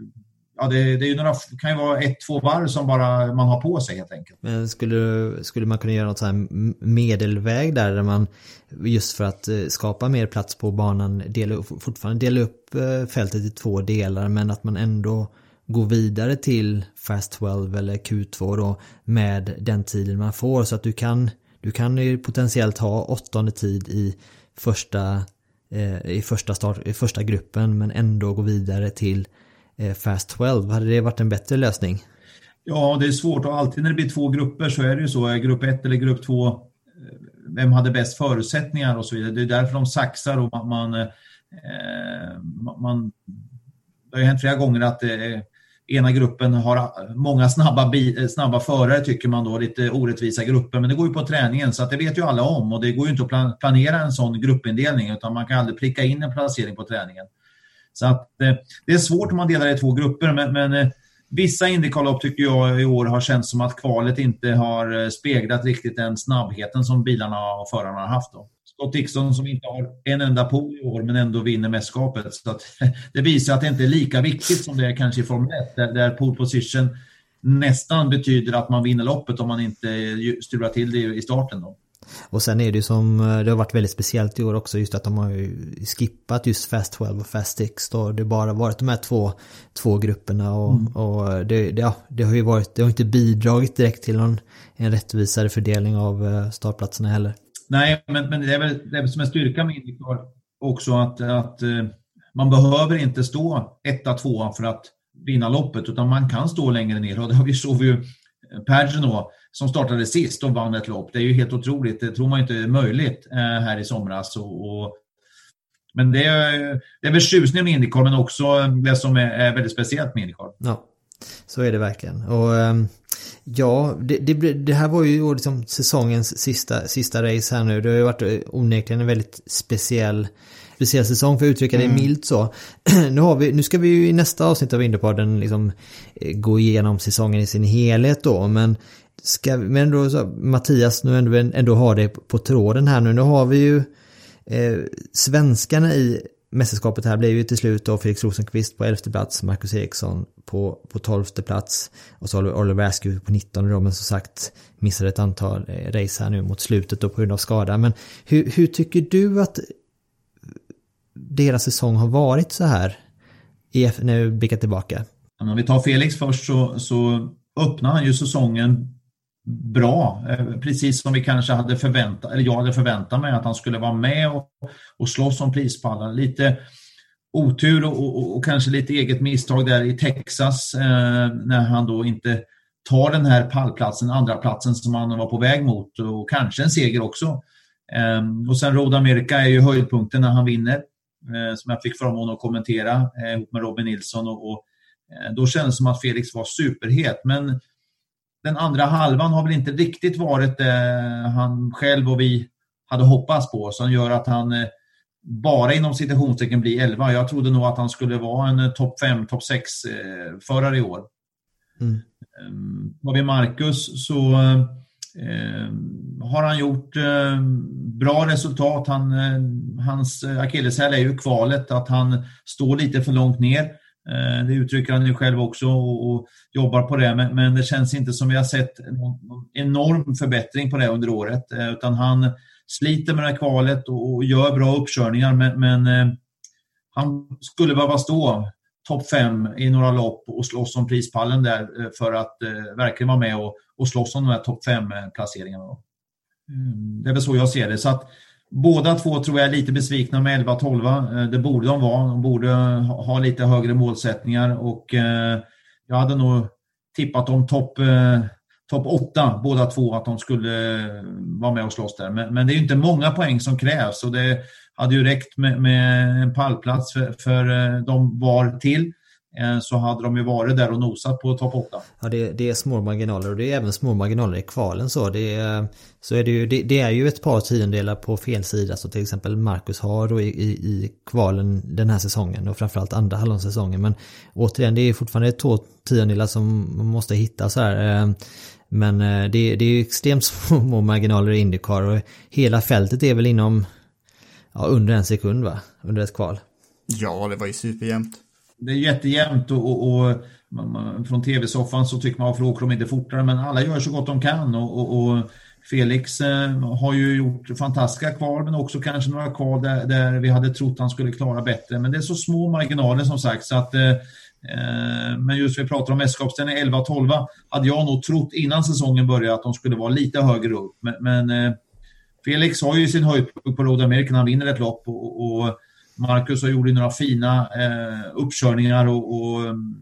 ja, det, det är ju några, kan ju vara ett, två varv som bara man har på sig helt enkelt. Men skulle, skulle man kunna göra något så här medelväg där, där man just för att eh, skapa mer plats på banan dela, fortfarande dela upp eh, fältet i två delar men att man ändå gå vidare till Fast 12 eller Q2 då med den tiden man får så att du kan du kan ju potentiellt ha åttonde tid i första eh, i första, start, i första gruppen men ändå gå vidare till eh, Eh, Fast 12. Hade det varit en bättre lösning? Ja, det är svårt och alltid när det blir två grupper så är det ju så. Grupp 1 eller grupp 2 eh, vem hade bäst förutsättningar och så vidare. Det är därför de saxar och man, man, eh, man det har ju hänt flera gånger att eh, ena gruppen har eh, många snabba, bi, snabba förare tycker man då, lite orättvisa grupper, men det går ju på träningen så att det vet ju alla om och det går ju inte att planera en sån gruppindelning utan man kan aldrig pricka in en placering på träningen. Så att eh, det är svårt om man delar i två grupper men, men eh, Vissa Indycarlopp tycker jag i år har känts som att kvalet inte har eh, speglat riktigt den snabbheten som bilarna och förarna har haft. Då. Scott Dixon som inte har en enda pool i år men ändå vinner mästerskapet. Så att, det visar att det inte är lika viktigt som det är kanske i Formel 1 där, där pole position nästan betyder att man vinner loppet om man inte strular till det i starten. Då. Och sen är det ju som, eh, det har varit väldigt speciellt i år också just att de har ju skippat just Fast 12 och Fast X då. Det har bara varit de här två, två grupperna och, mm. och det, det, ja, det har ju varit, det har inte bidragit direkt till någon, en rättvisare fördelning av eh, startplatserna heller. Nej, men, men det är väl det är som en styrka med Indycar också att, att eh, man behöver inte stå etta, tvåa för att vinna loppet utan man kan stå längre ner och det har vi såg vi ju Pagino som startade sist och vann ett lopp. Det är ju helt otroligt. Det tror man inte är möjligt eh, här i somras. Och, och, men det är, det är väl tjusningen med Indycar men också det som är, är väldigt speciellt med Indycar. Ja, så är det verkligen. Och ehm, ja, det, det, det här var ju liksom säsongens sista, sista race här nu. Det har ju varit onekligen en väldigt speciell speciell säsong för att uttrycka det mm. milt så. nu, har vi, nu ska vi ju i nästa avsnitt av Indypodden liksom eh, gå igenom säsongen i sin helhet då men ska men då så, Mattias nu ändå, ändå har det på tråden här nu. Nu har vi ju eh, svenskarna i mästerskapet här blev ju till slut då Felix Rosenqvist på elfte plats, Marcus Eriksson på, på tolfte plats och så har Oliver Askew på nittonde då, men som sagt missade ett antal eh, race här nu mot slutet då på grund av skada. Men hur, hur tycker du att deras säsong har varit så här när vi blickar tillbaka? Om vi tar Felix först så, så öppnar han ju säsongen bra, eh, precis som vi kanske hade förväntat, eller jag hade förväntat mig att han skulle vara med och, och slåss om prispallen. Lite otur och, och, och, kanske lite eget misstag där i Texas eh, när han då inte tar den här pallplatsen, andra platsen som han var på väg mot och kanske en seger också. Eh, och sen Road America är ju höjdpunkten när han vinner, som jag fick förmånen att kommentera eh, ihop med Robin Nilsson och, och eh, då kändes det som att Felix var superhet, men den andra halvan har väl inte riktigt varit det eh, han själv och vi hade hoppats på som gör att han eh, bara inom citationstecken blir 11. Jag trodde nog att han skulle vara en eh, topp 5, topp 6-förare i år. Mm. Har vi Marcus så eh, Eh, har han gjort eh, bra resultat. Han, eh, hans akilleshäl är ju kvalet, att han står lite för långt ner. Det uttrycker han ju själv också och, jobbar på det, men, det känns inte som vi har sett någon enorm förbättring på det under året, utan han sliter med det här kvalet och, gör bra uppkörningar, men, men han skulle behöva stå topp fem i några lopp och slåss om prispallen där för att eh, verkligen vara med och, och slåss om de här topp fem placeringarna. Mm, det är väl så jag ser det. Så att Båda två tror jag är lite besvikna med 11-12. Eh, det borde de vara. De borde ha lite högre målsättningar och eh, jag hade nog tippat dem topp eh, top 8 båda två att de skulle vara med och slåss där. Men, men det är inte många poäng som krävs och det hade ju räckt med, med en pallplats för, för eh, de var till. Eh, så hade de ju varit där och nosat på topp 8. Ja, det, det, är små marginaler och det är även små marginaler i kvalen så. Det är, så är det, ju, det, det är ju ett par tiondelar på fel sida så till exempel Marcus har då i, i, i kvalen den här säsongen och framförallt andra halvsäsongen. Men återigen, det är fortfarande två tiondelar som man måste hitta så här. Eh, men det, det är extremt små marginaler i Indycar och hela fältet är väl inom ja, under en sekund va? Under ett kval. Ja, det var ju superjämnt det är jättejämnt och, och, och man, från tv-soffan så tycker man varför åker de inte fortare men alla gör så gott de kan och, och, och Felix eh, har ju gjort fantastiska kval men också kanske några kval där, där, vi hade trott han skulle klara bättre men det är så små marginaler som sagt så att eh, Eh, men just vi pratar om mästerskapsställning 11-12 hade jag nog trott innan säsongen började att de skulle vara lite högre upp. Men, men eh, Felix har ju sin höjdpunkt på Road America när han vinner ett lopp och, och Marcus har gjort några fina eh, uppkörningar och, och mm,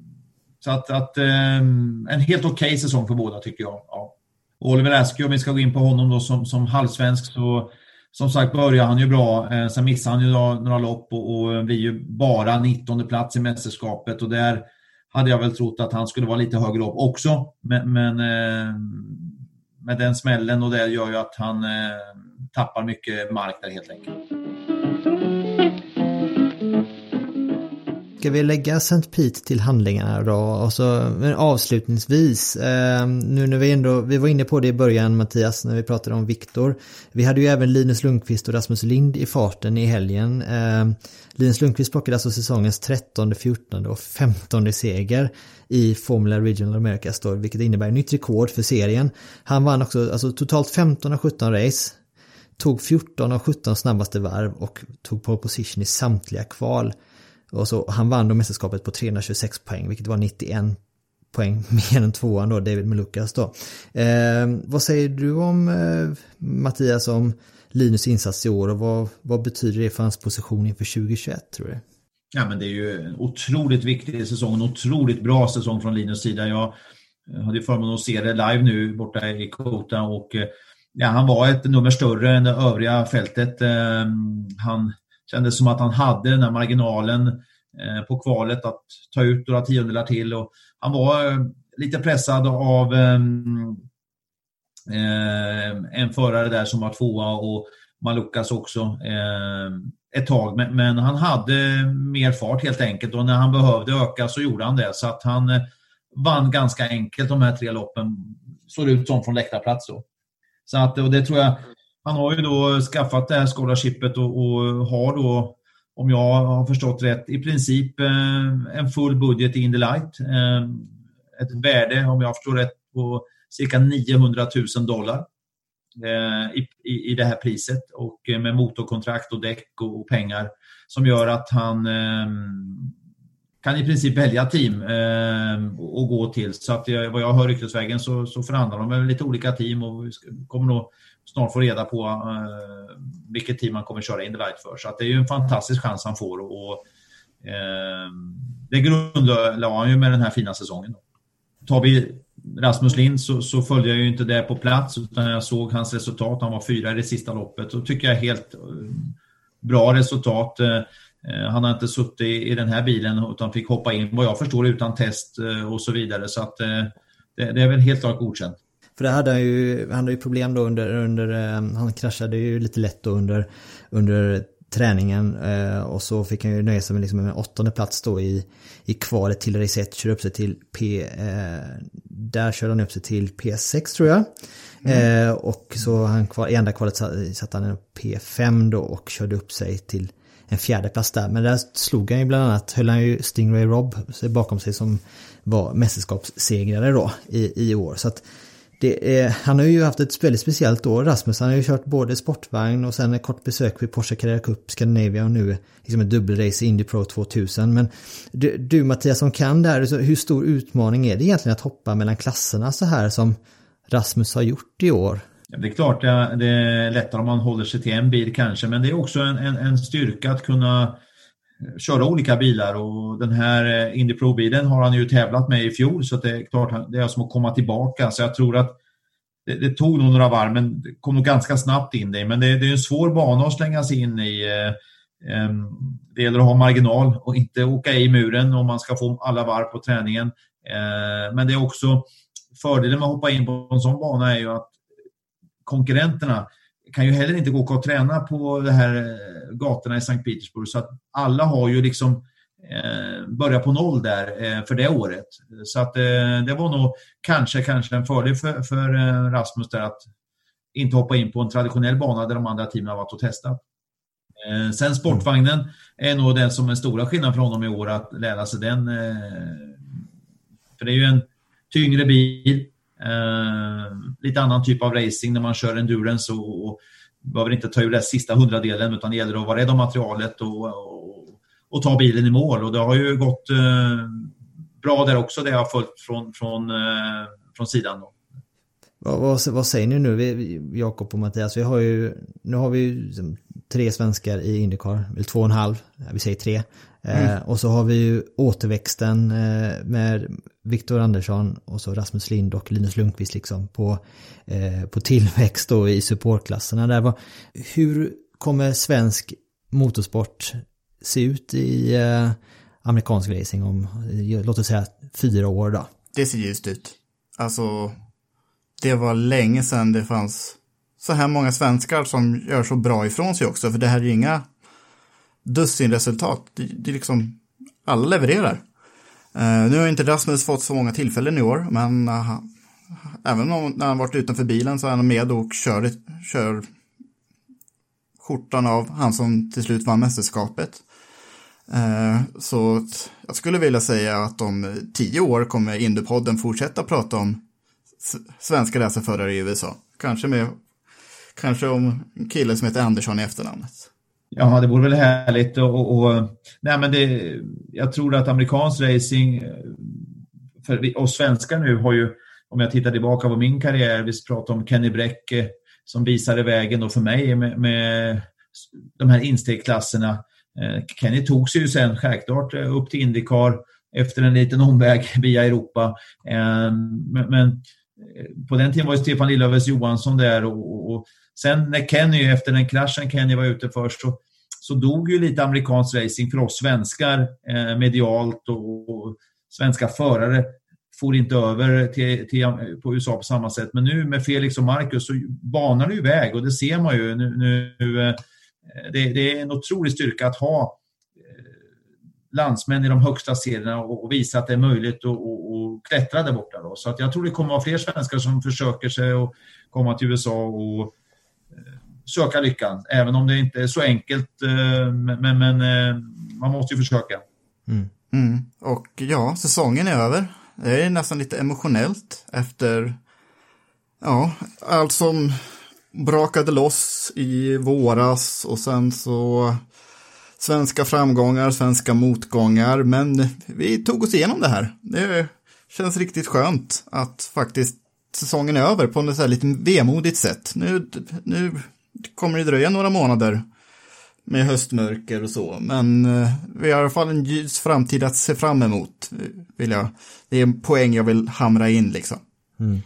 så att, att eh, en helt okej okay säsong för båda tycker jag. Ja. Oliver Askew, om vi ska gå in på honom då som, som halvsvensk så som sagt börjar han ju bra. Eh, sen missar han ju några lopp och, och blir ju bara 19 plats i mästerskapet och där hade jag väl trott att han skulle vara lite högre upp också. Men, men eh, med den smällen och det gör ju att han eh, tappar mycket mark där helt enkelt. Ska vi lägga St. Pete till handlingarna då? Och så, men avslutningsvis, eh, nu när vi ändå, vi var inne på det i början Mattias, när vi pratade om Viktor. Vi hade ju även Linus Lundqvist och Rasmus Lind i farten i helgen. Eh, Linus Lundqvist plockade alltså säsongens 13, 14 och 15 seger i Formula Regional Americas då, vilket innebär nytt rekord för serien. Han vann också alltså, totalt 15 av 17 race, tog 14 av 17 snabbaste varv och tog pole position i samtliga kval. Och så, han vann då mästerskapet på 326 poäng, vilket var 91 poäng mer än tvåan då, David Melukas då. Eh, vad säger du om eh, Mattias om Linus insats i år och vad, vad betyder det för hans position inför 2021 tror du? Ja men det är ju en otroligt viktig säsong, en otroligt bra säsong från Linus sida. Jag hade förmånen att se det live nu borta i Kota och eh, ja, han var ett nummer större än det övriga fältet. Eh, han kändes som att han hade den här marginalen eh, på kvalet att ta ut några tiondelar till. Och han var eh, lite pressad av ehm, eh, en förare där som var tvåa och Malukas också ett tag. Men, han hade mer fart helt enkelt och när han behövde öka så gjorde han det. Så att han vann ganska enkelt de här tre loppen, såg det ut som från läktarplats då. Så att, och det tror jag han har ju då skaffat det här scholarshipet och, och har då, om jag har förstått rätt, i princip eh, en full budget i Indy Light. Eh, ett värde, om jag förstår rätt, på cirka 900 000 dollar eh, i, i, i det här priset och eh, med motorkontrakt och däck och, och pengar som gör att han ehm, kan i princip välja team eh, och gå till. Så att jag, vad jag hör ryktesvägen så, så förhandlar de med lite olika team och vi kommer nog snart få reda på eh, vilket team han kommer köra Indy Light för. Så att det är ju en fantastisk chans han får och eh, det grundlade han ju med den här fina säsongen. Då. Tar vi Rasmus Lind så, så följde jag ju inte det på plats utan jag såg hans resultat. Han var fyra i det sista loppet och tycker jag helt eh, bra resultat. Eh, eh, han har inte suttit i den här bilen utan fick hoppa in vad jag förstår utan test och så vidare. Så att det, det är väl helt klart godkänt. För det hade han ju, han hade ju problem då under, under han kraschade ju lite lätt då under, under träningen och så fick han ju nöja sig med liksom en åttonde plats då i, i kvalet till race 1, körde upp sig till P, eh, där körde han upp sig till P6 tror jag. Mm. Eh, och så han kval, i andra kvalet satte han en P5 då och körde upp sig till en fjärde plats där. Men där slog han ju bland annat, höll han ju Stingray Robb bakom sig som var mästerskapssegrare då i, i år. Så att är, han har ju haft ett väldigt speciellt år, Rasmus. Han har ju kört både sportvagn och sen ett kort besök vid Porsche Carrera Cup Scandinavia och nu liksom ett dubbelrace i Indy Pro 2000. Men du, du Mattias som kan det här, hur stor utmaning är det egentligen att hoppa mellan klasserna så här som Rasmus har gjort i år? Det är klart det är lättare om man håller sig till en bil kanske, men det är också en, en, en styrka att kunna Eh, köra olika bilar och den här eh, Indy Pro-bilen har han ju tävlat med i fjol så det är klart det är som att komma tillbaka. Så jag tror att det, det tog nog några varv men det kom nog ganska snabbt in det. Men det, det är en svår bana att slänga sig in i. Eh, det gäller att ha marginal och inte åka i muren om man ska få alla varv på träningen. Men det är också fördelen med att hoppa in på en sån bana är ju att konkurrenterna kan ju heller inte gå och träna på de här eh, gatorna i Sankt Petersburg så att alla har ju liksom eh, börjat på noll där eh, för det året. Så att eh, det var nog kanske, kanske en fördel för, för eh, Rasmus där att inte hoppa in på en traditionell bana där de andra teamen har varit och testat. Eh, sen sportvagnen är nog den som är stora skillnaden för honom i år att lära sig den. Eh, för det är ju en tyngre bil Eh, lite annan typ av racing när man kör endurance och, och behöver inte ta ur den sista hundradelen utan det gäller att vara rädd om materialet och, och, och, ta bilen i mål. Och det har ju gått eh, bra där också, det jag har följt från, från, eh, från sidan. Då. Vad, vad, vad, säger ni nu, Jakob och Mattias? Vi har ju, nu har vi ju liksom tre svenskar i Indycar, eller två och en halv, vi säger tre. Mm. Eh, och så har vi ju återväxten eh, med Viktor Andersson och så Rasmus Lind och Linus Lundqvist liksom på, eh, på tillväxt och i supportklasserna. Där var, hur kommer svensk motorsport se ut i eh, amerikansk racing om, eh, låt oss säga, fyra år då? Det ser ljust ut. Alltså, det var länge sedan det fanns så här många svenskar som gör så bra ifrån sig också, för det här är ju inga dussinresultat. Det, det är liksom, alla levererar. Uh, nu har inte Rasmus fått så många tillfällen i år, men uh, även om när han varit utanför bilen så är han med och kör, kör skjortan av han som till slut vann mästerskapet. Uh, så jag skulle vilja säga att om tio år kommer Indypodden fortsätta prata om svenska racerförare i USA. Kanske med, kanske om killen som heter Andersson i efternamnet. Ja, det vore väl härligt och, och nej men det, jag tror att amerikansk racing för oss svenskar nu har ju, om jag tittar tillbaka på min karriär, vi pratar om Kenny Bräcke som visade vägen då för mig med, med de här instegsklasserna. Eh, Kenny tog sig ju sen självklart eh, upp till Indycar efter en liten omväg via Europa. Eh, men, men på den tiden var ju Stefan Lillövers Johansson där och, och, sen när Kenny, efter den kraschen Kenny var ute först, så, så dog ju lite amerikansk racing för oss svenskar eh, medialt och, och, svenska förare får inte över till, till, på USA på samma sätt. Men nu med Felix och Marcus så banar det ju väg och det ser man ju nu. nu eh, det, det, är en otrolig styrka att ha eh, landsmän i de högsta serierna och, och visa att det är möjligt att och, klättra där borta. Då. Så att jag tror det kommer att vara fler svenskar som försöker sig och komma till USA och söka lyckan. Även om det inte är så enkelt, eh, men, men eh, man måste ju försöka. Mm. Mm. Och ja, säsongen är över. Det är nästan lite emotionellt efter ja, allt som brakade loss i våras och sen så svenska framgångar, svenska motgångar, men vi tog oss igenom det här. Det känns riktigt skönt att faktiskt säsongen är över på något lite vemodigt sätt. Nu, nu kommer det dröja några månader med höstmörker och så, men eh, vi har i alla fall en ljus framtid att se fram emot. Vill jag. Det är en poäng jag vill hamra in liksom. Mm.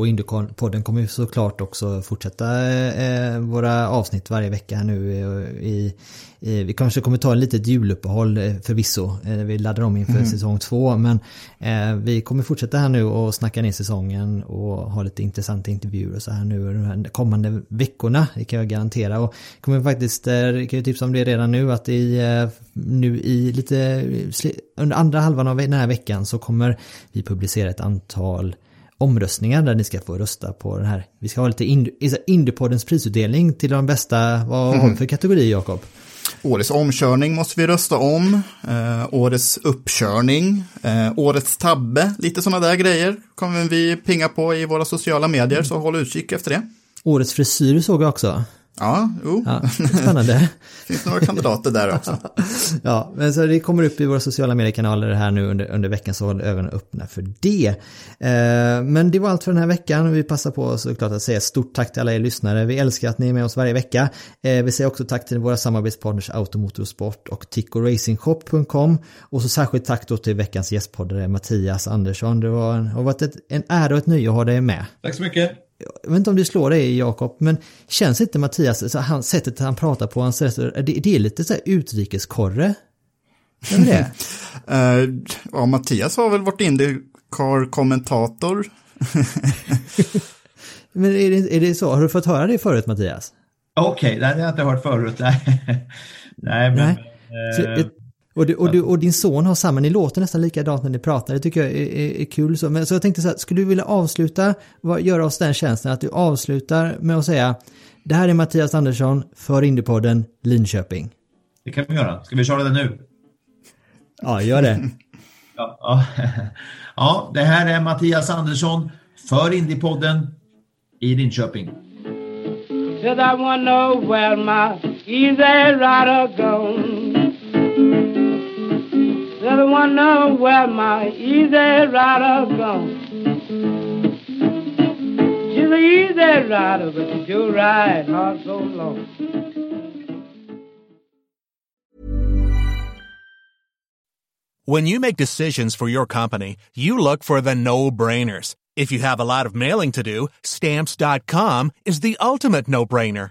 Och Indycar-podden kommer ju såklart också fortsätta eh, våra avsnitt varje vecka här nu. I, i, vi kanske kommer ta en litet juluppehåll eh, förvisso. Eh, vi laddar om inför mm. säsong två. Men eh, vi kommer fortsätta här nu och snacka ner säsongen och ha lite intressanta intervjuer och så här nu de kommande veckorna. Det kan jag garantera. Och kommer faktiskt, eh, kan jag tipsa om det redan nu, att i, eh, nu i lite under andra halvan av den här veckan så kommer vi publicera ett antal omröstningar där ni ska få rösta på den här. Vi ska ha lite Indiepoddens prisutdelning till de bästa, vad har vi mm. för kategori Jakob? Årets omkörning måste vi rösta om, eh, årets uppkörning, eh, årets tabbe, lite sådana där grejer kommer vi pinga på i våra sociala medier, så håll utkik efter det. Årets frisyr såg jag också. Ja, jo. Ja, spännande. det finns några kandidater där också. ja, men så det kommer upp i våra sociala mediekanaler här nu under, under veckan så håll ögonen öppna för det. Eh, men det var allt för den här veckan. Vi passar på såklart att säga stort tack till alla er lyssnare. Vi älskar att ni är med oss varje vecka. Eh, vi säger också tack till våra samarbetspartners Automotorsport och TicoRacingShop.com. Och så särskilt tack då till veckans gästpoddare Mattias Andersson. Det var, har varit ett, en ära och ett nöje att ha dig med. Tack så mycket jag vet inte om du slår dig Jakob, men känns inte Mattias, så han, sättet han pratar på, hans det, det är lite så här utrikeskorre? Är det uh, ja, Mattias har väl varit Indycar-kommentator. men är det, är det så? Har du fått höra det förut Mattias? Okej, okay, det har jag inte hört förut. Nej, men... Nej. Så, och, du, och, du, och, din son har samma, ni låter nästan likadant när ni pratar, det tycker jag är, är, är kul. Så, men, så jag tänkte så här, skulle du vilja avsluta, göra oss den tjänsten att du avslutar med att säga det här är Mattias Andersson för Indiepodden Linköping. Det kan vi göra. Ska vi köra det nu? Ja, gör det. ja, ja. ja, det här är Mattias Andersson för Indiepodden i Linköping. Cause I wanna know where my easy rider gone Said I wonder where my easy rider gone. She's an easy rider, but she do ride hard so long. When you make decisions for your company, you look for the no-brainers. If you have a lot of mailing to do, stamps.com is the ultimate no-brainer.